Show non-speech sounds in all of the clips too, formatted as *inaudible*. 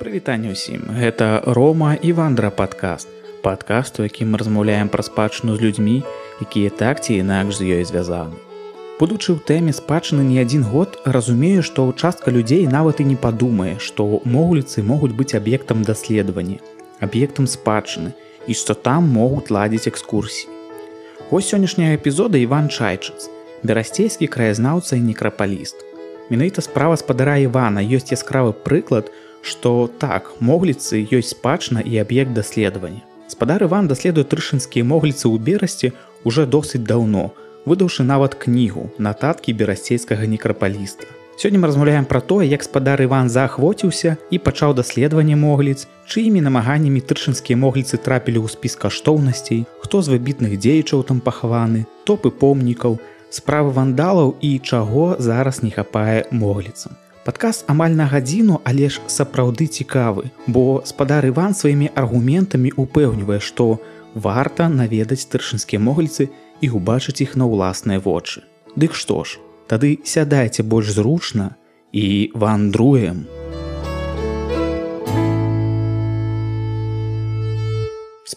прывітанне ўсім. Гэта рома і вандра падкаст. Падкаст у якім мы размаўляем пра спадчыну з людзьмі якія так ці інакш з ёй звязаны. Будучы ў тэме спадчыны не адзін год разумею што частка людзей нават і не падумае што могуліцы могуць быць аб'ектам даследавання аб'ектам спадчыны і што там могуць ладзіць экскурсіі. Вось сённяшняга эпізода Іван чайчыц берасцейскі краязнаўца і некрапаліст. Менавіта справа спадара Івана ёсць яскравы прыклад у што так могліцы ёсць спадчына і аб'ект даследавання. Спадар Іван даследуе трышынскія могліцы ў берасці уже досыць даўно, выдаўшы нават кнігу нататкі берасцейскага некрапаліста. Сёння мы размаўляем пра тое, як спадар Іван заахвоціўся і пачаў даследаванне могліц, чыімі намаганнямі трышынскія могліцы трапілі ў спіс каштоўнасцей, хто з выбітных дзеячаў там пахаваны, топы помнікаў, справы вандалаў і чаго зараз не хапае могліцам. Падказ амаль на гадзіну, але ж сапраўды цікавы, бо спадар Іван сваімі аргументамі упэўнівае, што варта наведаць старшынскія могільцы і убачыць іх на ўласныя вочы. Дык што ж, тады сядайце больш зручна і вандруем.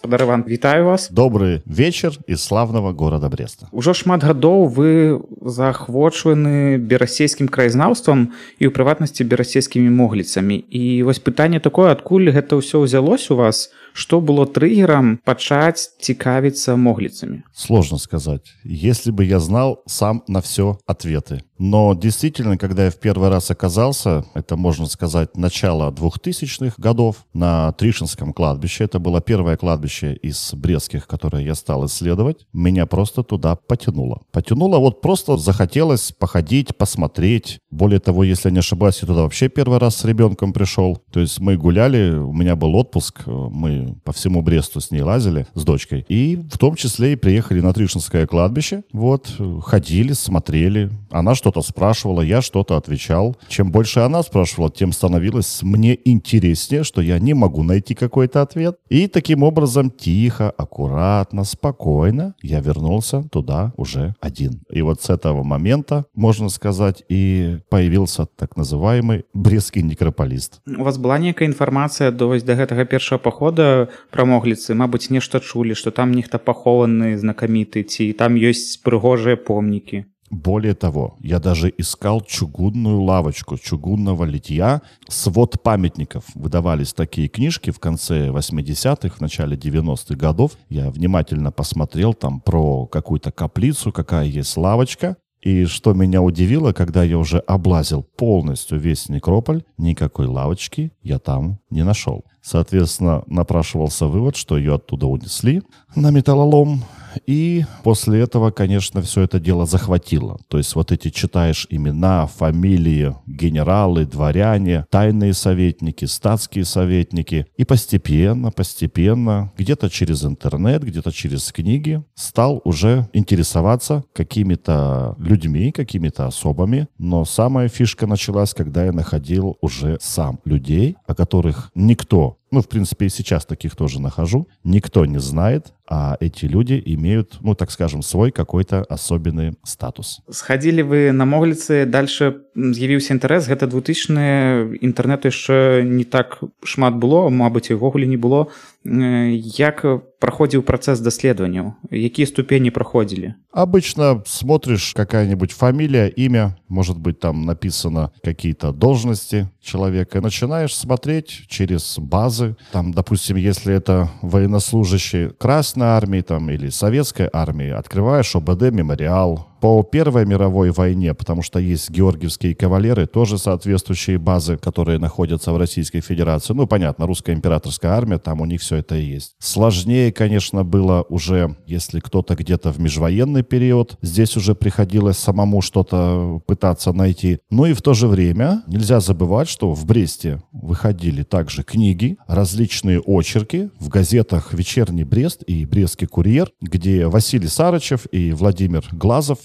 Спадараван вітаю вас. Добрый вечер из славного города бреста. Ужо шмат гадоў вы заахвочваны берасейскім краязнаўствам і ў прыватнасці берасейскімі могліцамі і вось пытанне такое адкуль гэта ўсё ўзялось у вас что было триггером пачаць цікавіцца моглицами сложно сказать. Если бы я знал сам на все ответы. Но действительно когда я в первый раз оказался это можно сказать начало двухтысячных годов на тришинском кладбище это было первое кладбище из брестских которое я стал исследовать меня просто туда потянуло. Потянуло вот просто захотелось походить посмотреть более того если не ошибаюсь я туда вообще первый раз с ребенком пришел то есть мы гуляли у меня был отпуск мы по всему Бресту с ней лазили, с дочкой. И в том числе и приехали на Тришинское кладбище. Вот, ходили, смотрели. Она что-то спрашивала, я что-то отвечал. Чем больше она спрашивала, тем становилось мне интереснее, что я не могу найти какой-то ответ. И таким образом тихо, аккуратно, спокойно я вернулся туда уже один. И вот с этого момента, можно сказать, и появился так называемый Брестский некрополист. У вас была некая информация до, до этого первого похода прамогліцы Мабыць нешта чулі што там нехта пахованы знакаміты ці там ёсць прыгожыя помнікі Более того, я даже искал чугунную лавочку чугунного литья. Свод памятников. Выдавались такие книжки в конце 80-х, в начале 90-х годов. Я внимательно посмотрел там про какую-то каплицу, какая есть лавочка. И что меня удивило, когда я уже облазил полностью весь некрополь, никакой лавочки я там не нашел. Соответственно, напрашивался вывод, что ее оттуда унесли на металлолом, и после этого, конечно, все это дело захватило. То есть вот эти читаешь имена, фамилии, генералы, дворяне, тайные советники, статские советники. И постепенно, постепенно, где-то через интернет, где-то через книги стал уже интересоваться какими-то людьми, какими-то особами. Но самая фишка началась, когда я находил уже сам людей, о которых никто ну, в принципе, и сейчас таких тоже нахожу, никто не знает, а эти люди имеют, ну, так скажем, свой какой-то особенный статус. Сходили вы на Моглицы, дальше з'явіўся інтарэс, гэта 2000 інтэрнэту яшчэ не так шмат было, мабыць, і ўвогуле не было. Як проходил процесс даследаванняў какие ступени проходили обычно смотришь какая-нибудь фамилия имя может быть там написано какие-то должности человека и начинаешь смотреть через базы там допустим если это военнослужащий красной армии там или советской армии открываешь обд мемориал по Первой мировой войне, потому что есть георгиевские кавалеры, тоже соответствующие базы, которые находятся в Российской Федерации. Ну, понятно, русская императорская армия, там у них все это и есть. Сложнее, конечно, было уже, если кто-то где-то в межвоенный период, здесь уже приходилось самому что-то пытаться найти. Ну и в то же время нельзя забывать, что в Бресте выходили также книги, различные очерки в газетах «Вечерний Брест» и «Брестский курьер», где Василий Сарычев и Владимир Глазов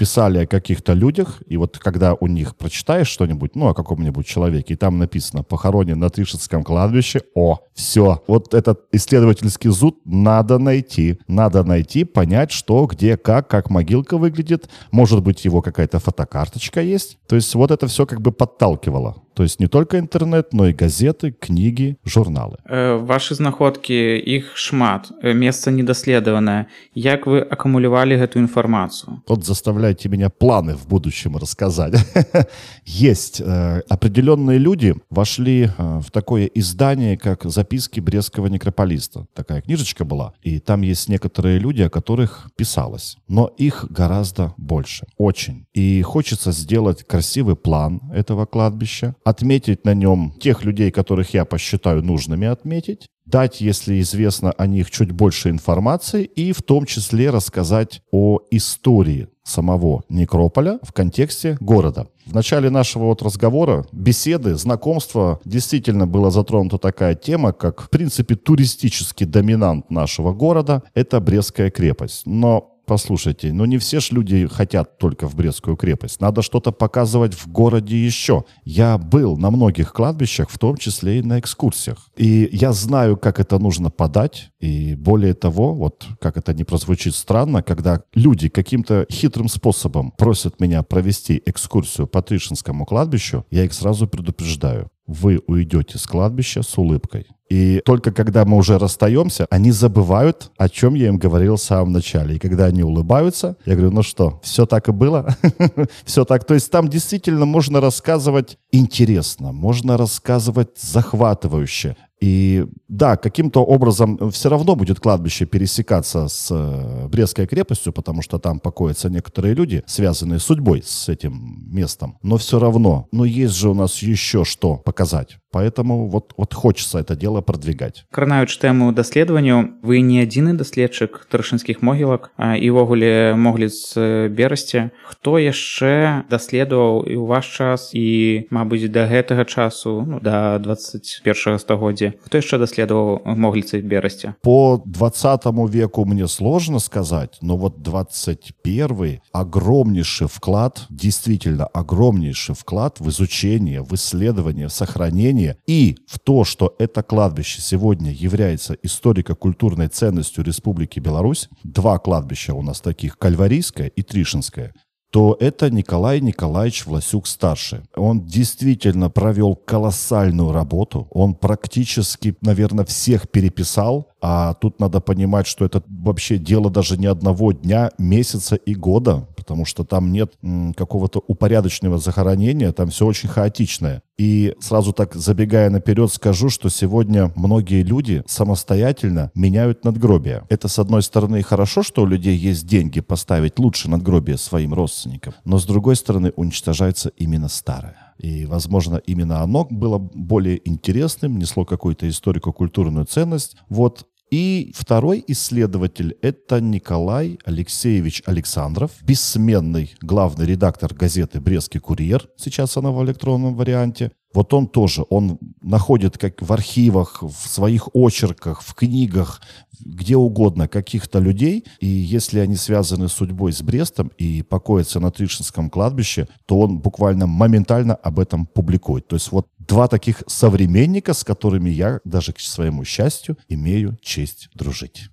писали о каких-то людях, и вот когда у них прочитаешь что-нибудь, ну, о каком-нибудь человеке, и там написано «похоронен на Тришинском кладбище», о, все, вот этот исследовательский зуд надо найти, надо найти, понять, что, где, как, как могилка выглядит, может быть, его какая-то фотокарточка есть, то есть вот это все как бы подталкивало То есть не только интернет, но и газеты, книги, журналы. Э, ваши знаходкі іх шмат э, месца недаследаванае як вы акумулявалі гэту інфармацыю вот заставляйте меня планы в будущем рассказать. *laughs* Есть э, определенные люди вошли э, в такое издание как записки брестского некрополиста такая книжечка была и там есть некоторые люди о которых писалось но их гораздо больше. Очень. И хочется сделать красивый план этого кладбища отметить на нем тех людей, которых я посчитаю нужными отметить, дать, если известно о них, чуть больше информации и в том числе рассказать о истории самого некрополя в контексте города. В начале нашего вот разговора, беседы, знакомства, действительно была затронута такая тема, как, в принципе, туристический доминант нашего города – это Брестская крепость. Но послушайте, но не все ж люди хотят только в Брестскую крепость. Надо что-то показывать в городе еще. Я был на многих кладбищах, в том числе и на экскурсиях. И я знаю, как это нужно подать. И более того, вот как это не прозвучит странно, когда люди каким-то хитрым способом просят меня провести экскурсию по Тришинскому кладбищу, я их сразу предупреждаю вы уйдете с кладбища с улыбкой. И только когда мы уже расстаемся, они забывают, о чем я им говорил в самом начале. И когда они улыбаются, я говорю, ну что, все так и было? *laughs* все так. То есть там действительно можно рассказывать интересно, можно рассказывать захватывающе. И да, каким-то образом все равно будет кладбище пересекаться с э, Брестской крепостью, потому что там покоятся некоторые люди, связанные судьбой с этим местом. Но все равно, но есть же у нас еще что показать. Поэтому вот, вот хочется это дело продвигать. Кранаючы тэму даследаванню, вы не адзіны даследчык таршынскіх могілак і ўвогуле могліц берасці. Хто яшчэ даследаваў і ў ваш час і, мабыць, да гэтага часу ну, да 21 стагоддзя. Хто яшчэ даследаваў могліцы берасці? По 20 веку мне сложно сказать, но вот 21 огромнейший вклад, действительно огромнейший вклад в изучение, в исследование, в сохранение значение и в то, что это кладбище сегодня является историко-культурной ценностью Республики Беларусь, два кладбища у нас таких, Кальварийское и Тришинское, то это Николай Николаевич Власюк-старший. Он действительно провел колоссальную работу. Он практически, наверное, всех переписал, а тут надо понимать, что это вообще дело даже не одного дня, месяца и года, потому что там нет какого-то упорядоченного захоронения, там все очень хаотичное. И сразу так забегая наперед скажу, что сегодня многие люди самостоятельно меняют надгробия. Это, с одной стороны, хорошо, что у людей есть деньги поставить лучше надгробие своим родственникам, но с другой стороны уничтожается именно старое. И, возможно, именно оно было более интересным, несло какую-то историко-культурную ценность. Вот и второй исследователь – это Николай Алексеевич Александров, бессменный главный редактор газеты «Брестский курьер», сейчас она в электронном варианте. Вот он тоже, он находит как в архивах, в своих очерках, в книгах, где угодно каких-то людей, и если они связаны с судьбой с Брестом и покоятся на Тришинском кладбище, то он буквально моментально об этом публикует. То есть вот два таких современника, с которыми я даже к своему счастью имею честь дружить.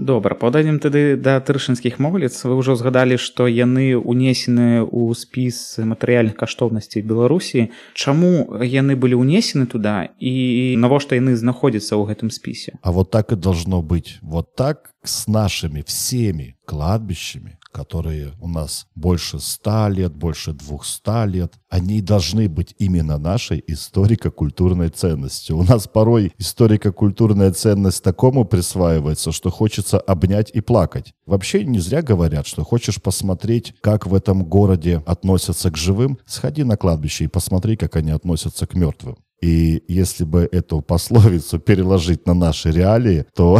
Добра пададзем тады да тыршынскіх могліц вы ўжо згадалі што яны унесены ў спіс матэрыяльных каштоўнасцей беларусі. Чаму яны былі ўнесены туда і навошта яны знаходзяцца ў гэтым спісе? А вот так и должно быть. Вот так с нашими всеми кладбищами которые у нас больше ста лет, больше двухста лет, они должны быть именно нашей историко-культурной ценностью. У нас порой историко-культурная ценность такому присваивается, что хочется обнять и плакать. Вообще не зря говорят, что хочешь посмотреть, как в этом городе относятся к живым, сходи на кладбище и посмотри, как они относятся к мертвым. И если бы эту пословицу переложить на наши реалии, то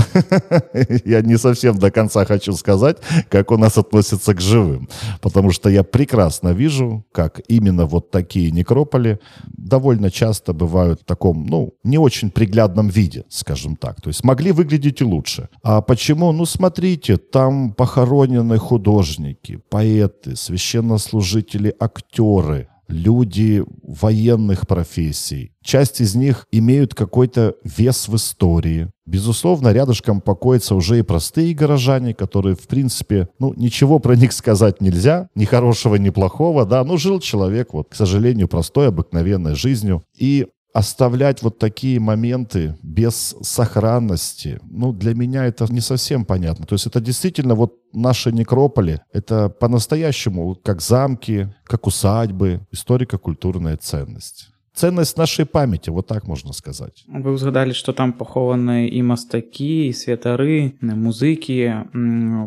*laughs* я не совсем до конца хочу сказать, как у нас относятся к живым. Потому что я прекрасно вижу, как именно вот такие некрополи довольно часто бывают в таком, ну, не очень приглядном виде, скажем так. То есть могли выглядеть и лучше. А почему? Ну, смотрите, там похоронены художники, поэты, священнослужители, актеры, люди военных профессий. Часть из них имеют какой-то вес в истории. Безусловно, рядышком покоятся уже и простые горожане, которые, в принципе, ну, ничего про них сказать нельзя, ни хорошего, ни плохого, да, ну, жил человек, вот, к сожалению, простой, обыкновенной жизнью. И оставлять вот такие моменты без сохранности, ну, для меня это не совсем понятно. То есть это действительно вот наши некрополи, это по-настоящему как замки, как усадьбы, историко-культурная ценность ценность нашей памяти, вот так можно сказать. Вы узгадали, что там похованы и мастаки, и святары, музыкі,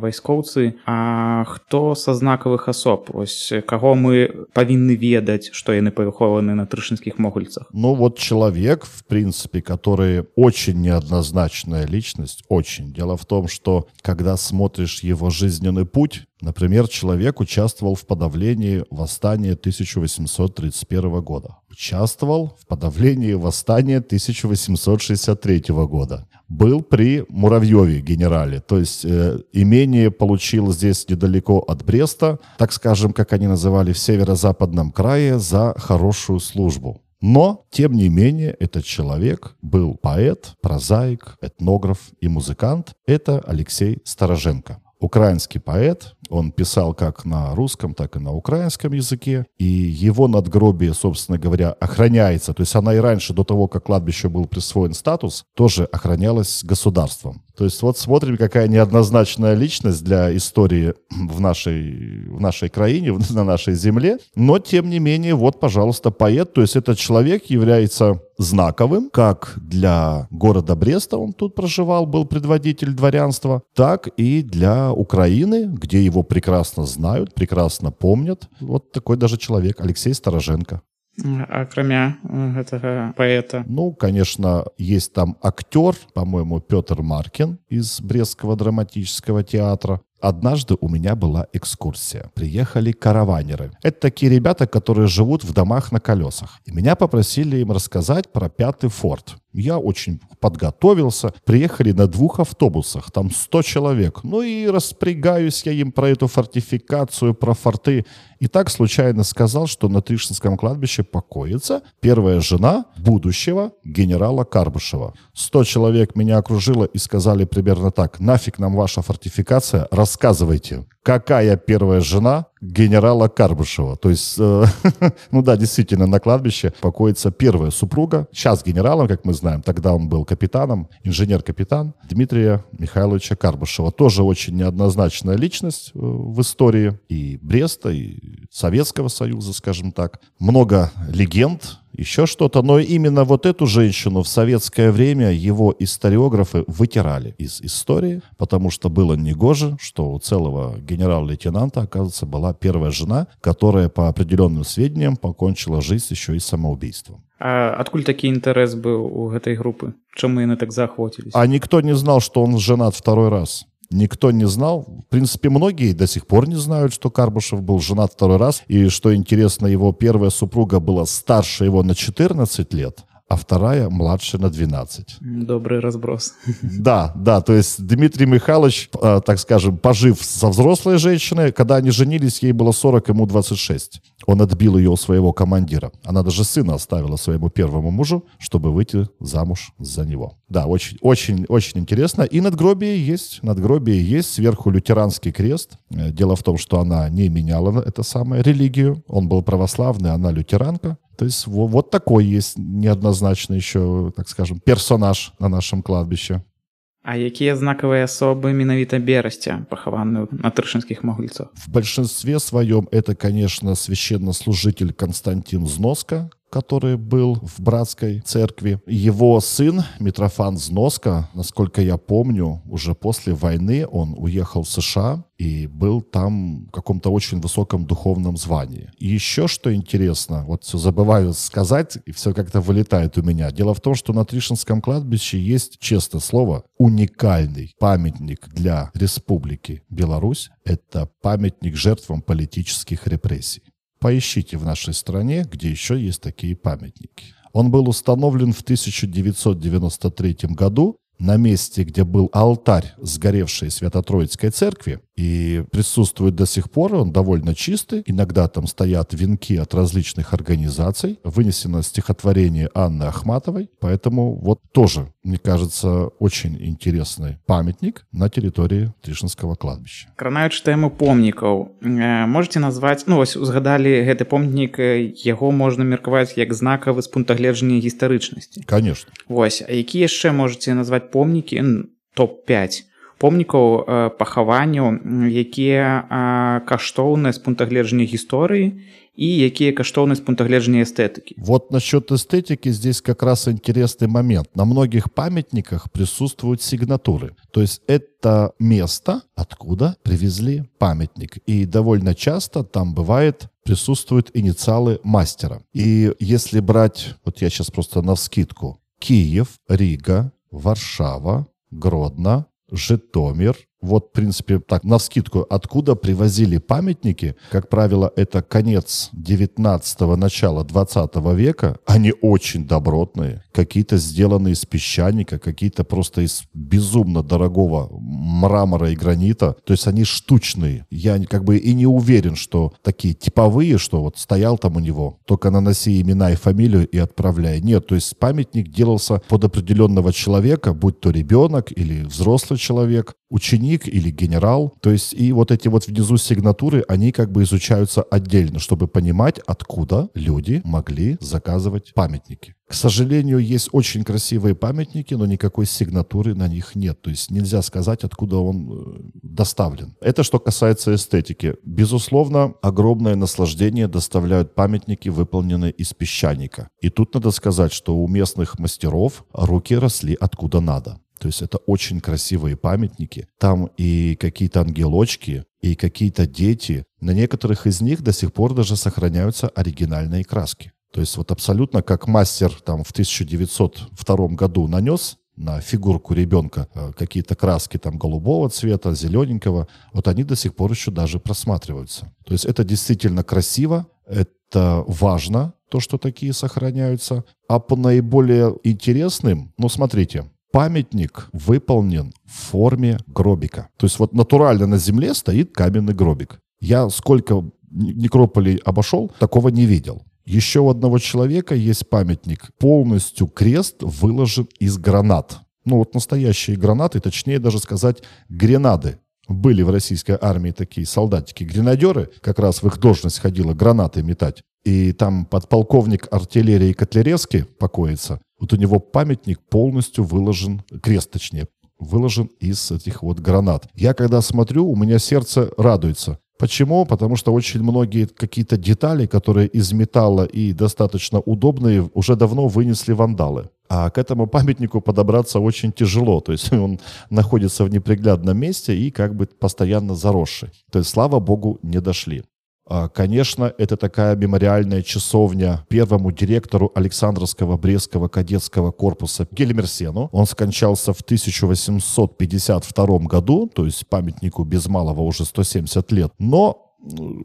вайскоўцы. А хто са знакавых асоб? Ось каго мы павінны ведаць, што яны пахованы на трышынскіх могульцах? Ну вот человек, в принципе, который очень неоднозначная личность, очень. Дело в том, что когда смотришь его жизненный путь, Например, человек участвовал в подавлении восстания 1831 года. Участвовал в подавлении восстания 1863 года. Был при Муравьеве генерале. То есть э, имение получил здесь недалеко от Бреста, так скажем, как они называли, в северо-западном крае за хорошую службу. Но, тем не менее, этот человек был поэт, прозаик, этнограф и музыкант. Это Алексей Староженко украинский поэт. Он писал как на русском, так и на украинском языке. И его надгробие, собственно говоря, охраняется. То есть она и раньше, до того, как кладбище был присвоен статус, тоже охранялась государством. То есть вот смотрим, какая неоднозначная личность для истории в нашей, в нашей краине, *laughs* на нашей земле. Но, тем не менее, вот, пожалуйста, поэт. То есть этот человек является знаковым, как для города Бреста, он тут проживал, был предводитель дворянства, так и для Украины, где его прекрасно знают, прекрасно помнят. Вот такой даже человек, Алексей Староженко. акрамя гэтага паэта ну конечно есть там актер по-моему Петр маркин из брестского драматического театра Однажды у меня была экскурсия. Приехали караванеры. Это такие ребята, которые живут в домах на колесах. И меня попросили им рассказать про пятый форт. Я очень подготовился. Приехали на двух автобусах, там 100 человек. Ну и распрягаюсь я им про эту фортификацию, про форты. И так случайно сказал, что на Тришинском кладбище покоится первая жена будущего генерала Карбышева. 100 человек меня окружило и сказали примерно так. Нафиг нам ваша фортификация, рассказывайте какая первая жена генерала Карбышева. То есть, э, *laughs* ну да, действительно, на кладбище покоится первая супруга. Сейчас генералом, как мы знаем, тогда он был капитаном, инженер-капитан Дмитрия Михайловича Карбышева. Тоже очень неоднозначная личность э, в истории и Бреста, и Советского Союза, скажем так. Много легенд еще что-то. Но именно вот эту женщину в советское время его историографы вытирали из истории, потому что было негоже, что у целого генерал-лейтенанта, оказывается, была первая жена, которая, по определенным сведениям, покончила жизнь еще и самоубийством. А откуль такі інтарэс быў у гэтай групы чым яны так заахвоцілись а никто не знал что он женат второй раз никто не знал. В принципе, многие до сих пор не знают, что Карбышев был женат второй раз. И что интересно, его первая супруга была старше его на 14 лет, а вторая младше на 12. Добрый разброс. Да, да, то есть Дмитрий Михайлович, э, так скажем, пожив со взрослой женщиной, когда они женились, ей было 40, ему 26. Он отбил ее у своего командира. Она даже сына оставила своему первому мужу, чтобы выйти замуж за него. Да, очень, очень, очень интересно. И надгробие есть. Надгробие есть. Сверху лютеранский крест. Э, дело в том, что она не меняла это самое религию. Он был православный, она лютеранка. То есть вот такой есть неоднозначно еще, так скажем, персонаж на нашем кладбище. А якія знакавыя асобы менавіта берасця пахаваны на трышынскіх могульцах в большинстве своем это конечно священнослужитель константин зноска который был в братской церкви. Его сын, Митрофан Зноска, насколько я помню, уже после войны он уехал в США и был там в каком-то очень высоком духовном звании. И еще что интересно, вот все забываю сказать, и все как-то вылетает у меня. Дело в том, что на Тришинском кладбище есть, честное слово, уникальный памятник для Республики Беларусь. Это памятник жертвам политических репрессий. Поищите в нашей стране, где еще есть такие памятники. Он был установлен в 1993 году на месте, где был алтарь сгоревшей Свято-Троицкой церкви, и присутствует до сих пор, он довольно чистый. Иногда там стоят венки от различных организаций. Вынесено стихотворение Анны Ахматовой. Поэтому вот тоже, мне кажется, очень интересный памятник на территории Тришинского кладбища. Кранаючы тэму помнікаў, э, можете назваць, ну вось узгадалі гэты помнік, яго можна меркаваць як знакавы з пункта гледжання гістарычнасці. Конечно. Вось, а які яшчэ можете назваць помнікі топ-5 помнікаў э, пахаванняў якія э, каштоўныя з пункта гледжання гісторыі и якія каштоўныя з пункта гледжання эстетики вот насчет эстетики здесь как раз интересный момент на многих памятниках присутствуют сигнатуры то есть это место откуда привезли памятник и довольно часто там бывает присутствуют инициалы мастера и если брать вот я сейчас просто на скидку Киев Рига Варшава Гродно Житомир. Вот, в принципе, так, на скидку, откуда привозили памятники, как правило, это конец 19-го, начало 20 века, они очень добротные, какие-то сделаны из песчаника, какие-то просто из безумно дорогого мрамора и гранита, то есть они штучные. Я как бы и не уверен, что такие типовые, что вот стоял там у него, только наноси имена и фамилию и отправляй. Нет, то есть памятник делался под определенного человека, будь то ребенок или взрослый человек, ученик или генерал. То есть и вот эти вот внизу сигнатуры, они как бы изучаются отдельно, чтобы понимать, откуда люди могли заказывать памятники. К сожалению, есть очень красивые памятники, но никакой сигнатуры на них нет. То есть нельзя сказать, откуда он э, доставлен. Это что касается эстетики. Безусловно, огромное наслаждение доставляют памятники, выполненные из песчаника. И тут надо сказать, что у местных мастеров руки росли откуда надо. То есть это очень красивые памятники. Там и какие-то ангелочки, и какие-то дети. На некоторых из них до сих пор даже сохраняются оригинальные краски. То есть вот абсолютно как мастер там в 1902 году нанес на фигурку ребенка э, какие-то краски там голубого цвета, зелененького, вот они до сих пор еще даже просматриваются. То есть это действительно красиво, это важно, то, что такие сохраняются. А по наиболее интересным, ну смотрите, памятник выполнен в форме гробика. То есть вот натурально на земле стоит каменный гробик. Я сколько некрополей обошел, такого не видел. Еще у одного человека есть памятник. Полностью крест выложен из гранат. Ну вот настоящие гранаты, точнее даже сказать гренады. Были в российской армии такие солдатики-гренадеры, как раз в их должность ходила гранаты метать. И там подполковник артиллерии Котляревский покоится. Вот у него памятник полностью выложен, крест точнее, выложен из этих вот гранат. Я когда смотрю, у меня сердце радуется. Почему? Потому что очень многие какие-то детали, которые из металла и достаточно удобные, уже давно вынесли вандалы. А к этому памятнику подобраться очень тяжело. То есть он находится в неприглядном месте и как бы постоянно заросший. То есть, слава богу, не дошли. А, конечно, это такая мемориальная часовня первому директору Александровского Брестского кадетского корпуса Гельмерсену. Он скончался в 1852 году, то есть памятнику без малого уже 170 лет. Но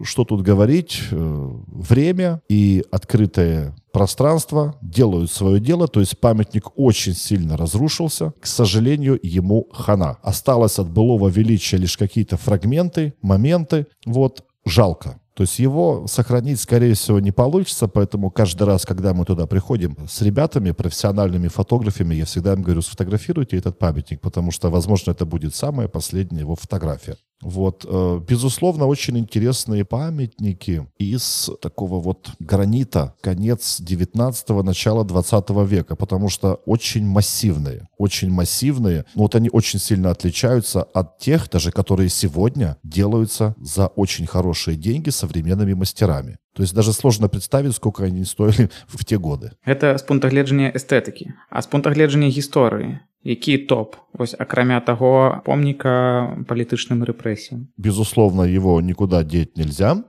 что тут говорить, э, время и открытое пространство делают свое дело, то есть памятник очень сильно разрушился. К сожалению, ему хана. Осталось от былого величия лишь какие-то фрагменты, моменты. Вот, жалко. То есть его сохранить, скорее всего, не получится, поэтому каждый раз, когда мы туда приходим с ребятами, профессиональными фотографами, я всегда им говорю, сфотографируйте этот памятник, потому что, возможно, это будет самая последняя его фотография. Вот, э, безусловно, очень интересные памятники из такого вот гранита, конец 19-го, начало 20 века, потому что очень массивные, очень массивные. Но вот они очень сильно отличаются от тех, даже которые сегодня делаются за очень хорошие деньги современными мастерами. То есть даже сложно представить, сколько они стоили *laughs* в те годы. Это с пункта гледжання эстетики, а с пункта гледжання истории які топ вось акрамя того помніка палітычным рэпрэсіям безусловно его никуда деть нельзя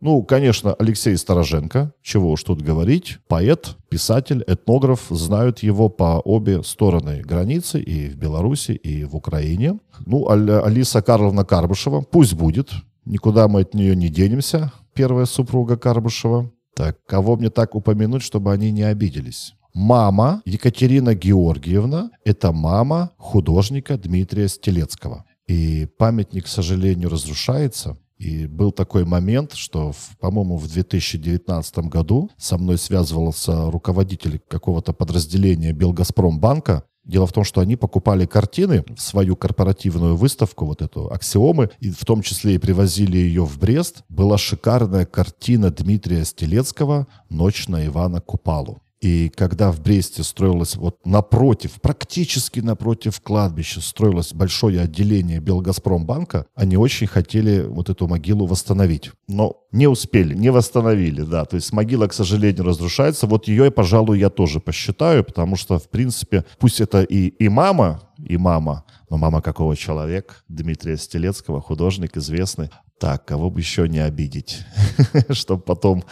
ну конечно алексей староженко чего уж тут говорить поэт писатель этнограф знают его по обе стороны границы и в беларуси и в украине ну алиса карловна карбышева пусть будет никуда мы от нее не денемся первая супруга карбышева так кого мне так упомянуть чтобы они не обиделись мама Екатерина Георгиевна, это мама художника Дмитрия Стелецкого. И памятник, к сожалению, разрушается. И был такой момент, что, по-моему, в 2019 году со мной связывался руководитель какого-то подразделения Белгазпромбанка, Дело в том, что они покупали картины в свою корпоративную выставку, вот эту «Аксиомы», и в том числе и привозили ее в Брест. Была шикарная картина Дмитрия Стелецкого «Ночь на Ивана Купалу». И когда в Бресте строилось вот напротив, практически напротив кладбища, строилось большое отделение Белгазпромбанка, они очень хотели вот эту могилу восстановить. Но не успели, не восстановили, да. То есть могила, к сожалению, разрушается. Вот ее, пожалуй, я тоже посчитаю, потому что, в принципе, пусть это и, и мама, и мама, но мама какого человека? Дмитрия Стелецкого, художник известный. Так, кого бы еще не обидеть, *laughs* чтобы потом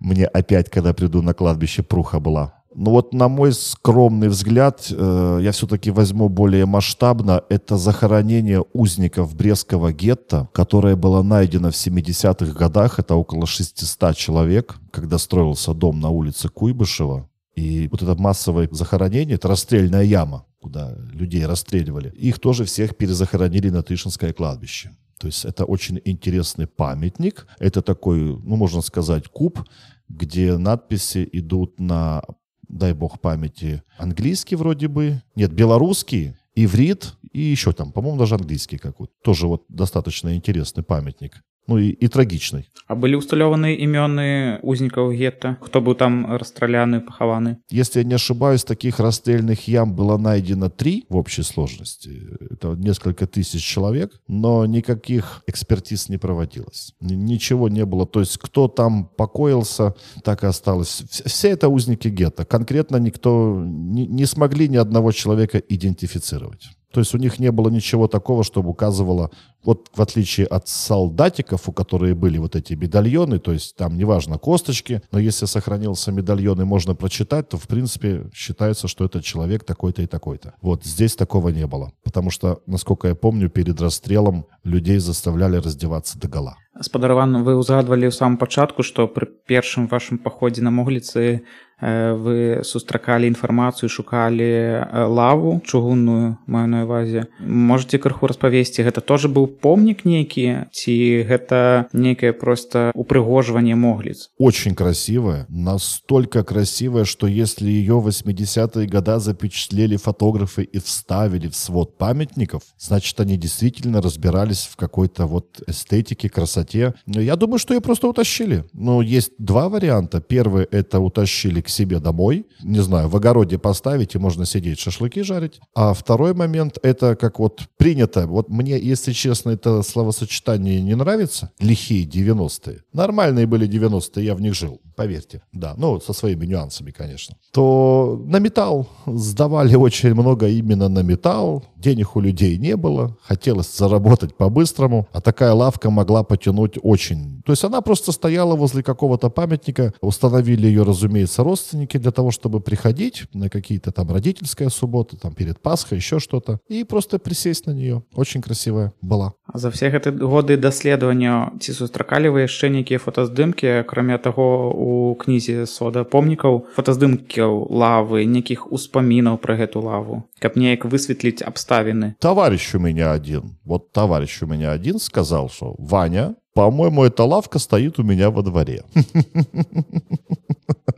мне опять, когда приду на кладбище, пруха была. Ну вот на мой скромный взгляд, э, я все-таки возьму более масштабно, это захоронение узников Брестского гетто, которое было найдено в 70-х годах, это около 600 человек, когда строился дом на улице Куйбышева. И вот это массовое захоронение, это расстрельная яма, куда людей расстреливали. Их тоже всех перезахоронили на Тышинское кладбище. То есть это очень интересный памятник. Это такой, ну, можно сказать, куб, где надписи идут на, дай бог памяти, английский вроде бы, нет, белорусский, иврит и еще там, по-моему, даже английский какой-то. Тоже вот достаточно интересный памятник ну і, і трагічнай А былі ўсталёваны імёны узнікаў гетта хто быў там расстраляны пахаваны если я не ошибаюсь таких расстрельных ям было найдено три в общей сложности это несколько тысяч человек но никаких экспертиз не проводилось ничего не было то есть кто там покоился так и осталось все это узники гетто конкретно никто не, не смогли ни одного человека идентифицировать то есть у них не было ничего такого, чтобы указывало, вот в отличие от солдатиков, у которых были вот эти медальоны, то есть там неважно косточки, но если сохранился медальон и можно прочитать, то в принципе считается, что это человек такой-то и такой-то. Вот здесь такого не было, потому что, насколько я помню, перед расстрелом людей заставляли раздеваться до гола. спадарван вы ўзгадвалі ў самом пачатку што пры першым вашым паходзе на могліцы Э, вы сустракалі інфармацыю шукалі э, лаву чугунную маю на увазе можете крыху распавесці гэта тоже быў помнік нейкі ці гэта нейкае просто упрыгожванне могліц очень красивая настолько красивая что если ее 80-е года запечатлели фотографы и вставили в свод памятников значит они действительно разбирались в какой-то вот эстетике красоте я думаю что ее просто утащили но есть два варианта первый это утащили к себе домой, не знаю, в огороде поставить, и можно сидеть шашлыки жарить. А второй момент, это как вот принято, вот мне, если честно, это словосочетание не нравится, лихие 90-е. Нормальные были 90-е, я в них жил, поверьте. Да, ну, со своими нюансами, конечно. То на металл сдавали очень много именно на металл, денег у людей не было, хотелось заработать по-быстрому, а такая лавка могла потянуть очень. То есть она просто стояла возле какого-то памятника, установили ее, разумеется, родственники для того, чтобы приходить на какие-то там родительская суббота, там перед Пасхой, еще что-то, и просто присесть на нее. Очень красивая была. А за все эти годы даследавання ці сустракалі вы яшчэ нейкія фотаздымкі акрамя таго у кнізе сода помнікаў фотаздымкаў лавы нейкіх успамінаў пра гэту лаву каб неяк высветліць абставіны товарищ у меня один вот товарищ у меня один сказал что Ваня по-моему эта лавка стоит у меня во дворе *laughs*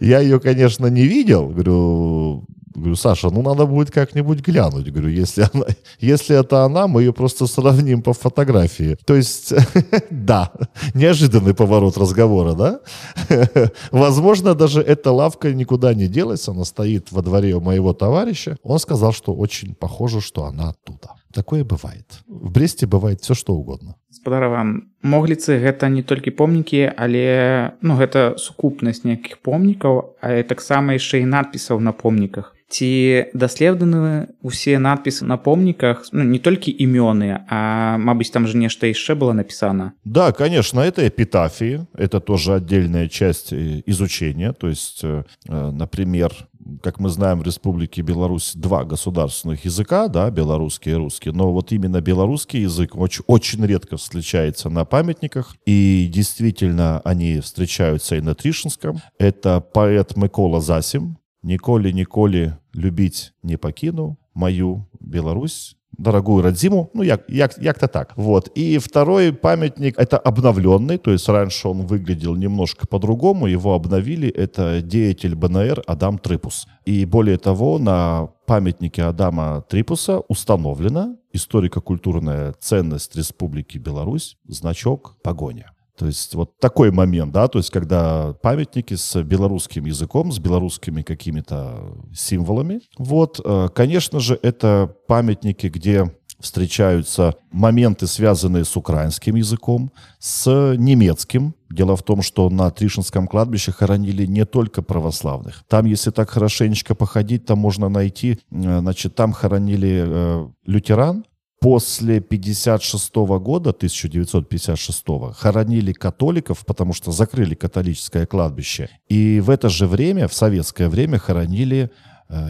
Я ее, конечно, не видел. Говорю, Говорю, Саша, ну надо будет как-нибудь глянуть. Говорю, если, она, если это она, мы ее просто сравним по фотографии. То есть, *laughs* да, неожиданный поворот разговора, да? *laughs* Возможно, даже эта лавка никуда не делась, она стоит во дворе у моего товарища. Он сказал, что очень похоже, что она оттуда. Такое бывает. В Бресте бывает все, что угодно. спадарова могліцы гэта не толькі помнікі але ну гэта сукупнасць нейкіх помнікаў а таксама яшчэ і надпісаў на помніках ці даследаваны усе надпісы на помніках ну, не толькі імёны а Мабыць там же нешта яшчэ было написано да конечно это эпитафии это тоже отдельная часть э, изучения то есть э, э, например как мы знаем в республике Беларусь два государственных языка да белорусский и русский но вот именно белорусский язык очень очень редко встречается на памятниках и действительно они встречаются и на Тришинском это поэт Микола Засим ніколі ніколі любіць не пакіну мою Беларусь дорогую Радзиму, ну, як, як, як-то так. Вот. И второй памятник, это обновленный, то есть раньше он выглядел немножко по-другому, его обновили, это деятель БНР Адам Трипус. И более того, на памятнике Адама Трипуса установлена историко-культурная ценность Республики Беларусь, значок погоня. то есть вот такой момент, да, то есть когда памятники с белорусским языком, с белорусскими какими-то символами. Вот, э, конечно же, это памятники, где встречаются моменты, связанные с украинским языком, с немецким. Дело в том, что на Тришинском кладбище хоронили не только православных. Там, если так хорошенечко походить, там можно найти, э, значит, там хоронили э, лютеран, после 56 года, 1956 хоронили католиков, потому что закрыли католическое кладбище. И в это же время, в советское время, хоронили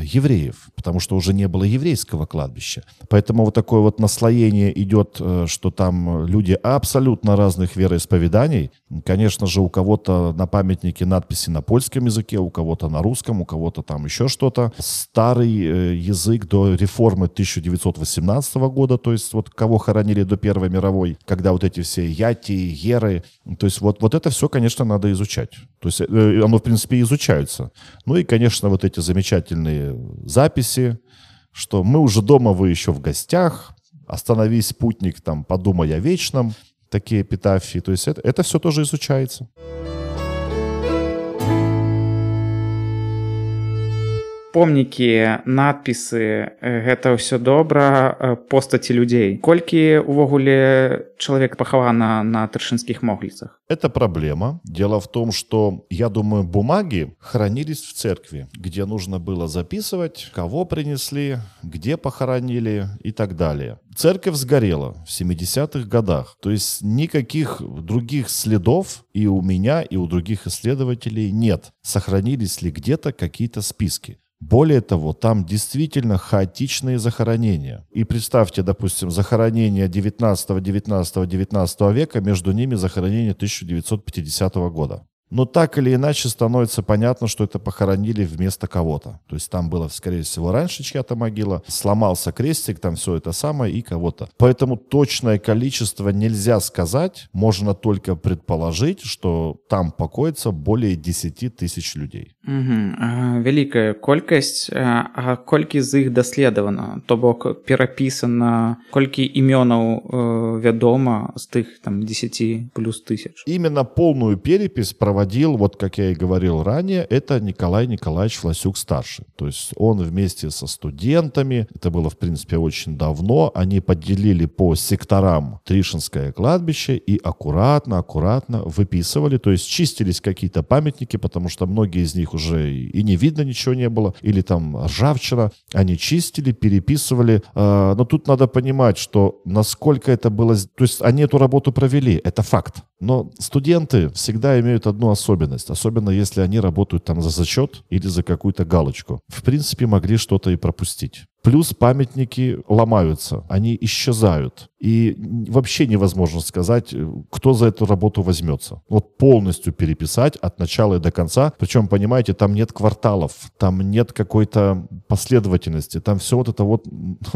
евреев, потому что уже не было еврейского кладбища. Поэтому вот такое вот наслоение идет, э, что там люди абсолютно разных вероисповеданий. Конечно же, у кого-то на памятнике надписи на польском языке, у кого-то на русском, у кого-то там еще что-то. Старый э, язык до реформы 1918 года, то есть вот кого хоронили до Первой мировой, когда вот эти все яти, еры, то есть вот, вот это все, конечно, надо изучать. То есть оно, в принципе, изучается. Ну и, конечно, вот эти замечательные замечательные записи, что мы уже дома, вы еще в гостях, остановись, путник, там, подумай о вечном, такие эпитафии. То есть это, это все тоже изучается. помнікі надпісы гэта ўсё добра постаці людзей колькі увогуле чалавек пахавана на тыршынскіх могліцах это проблема дело в том что я думаю бумаги хранились в церкви где нужно было записывать кого принесли где похоронили и так далее церковь сгорела в 70-х годах то есть никаких других следов и у меня и у других исследователей нет сохранились ли где-то какие-то списки Более того, там действительно хаотичные захоронения. И представьте, допустим, захоронение 19-19-19 века, между ними захоронение 1950 года. Но так или иначе становится понятно, что это похоронили вместо кого-то. То есть там было, скорее всего, раньше чья-то могила, сломался крестик, там все это самое и кого-то. Поэтому точное количество нельзя сказать, можно только предположить, что там покоится более 10 тысяч людей. Угу. А, великая колькость, а колькі з іх даследавана, то бок перапісана, колькі імёнаў э, вядома з тых там 10 плюс тысяч. Именно полную перепись проводили проводил, вот как я и говорил ранее, это Николай Николаевич Фласюк-старший. То есть он вместе со студентами, это было, в принципе, очень давно, они поделили по секторам Тришинское кладбище и аккуратно, аккуратно выписывали, то есть чистились какие-то памятники, потому что многие из них уже и не видно ничего не было, или там ржавчина, они чистили, переписывали, а, но тут надо понимать, что насколько это было, то есть они эту работу провели, это факт. Но студенты всегда имеют одну особенность, особенно если они работают там за зачет или за какую-то галочку. В принципе, могли что-то и пропустить. Плюс памятники ломаются, они исчезают. И вообще невозможно сказать, э, кто за эту работу возьмется. Вот полностью переписать от начала и до конца. Причем, понимаете, там нет кварталов, там нет какой-то последовательности. Там все вот это вот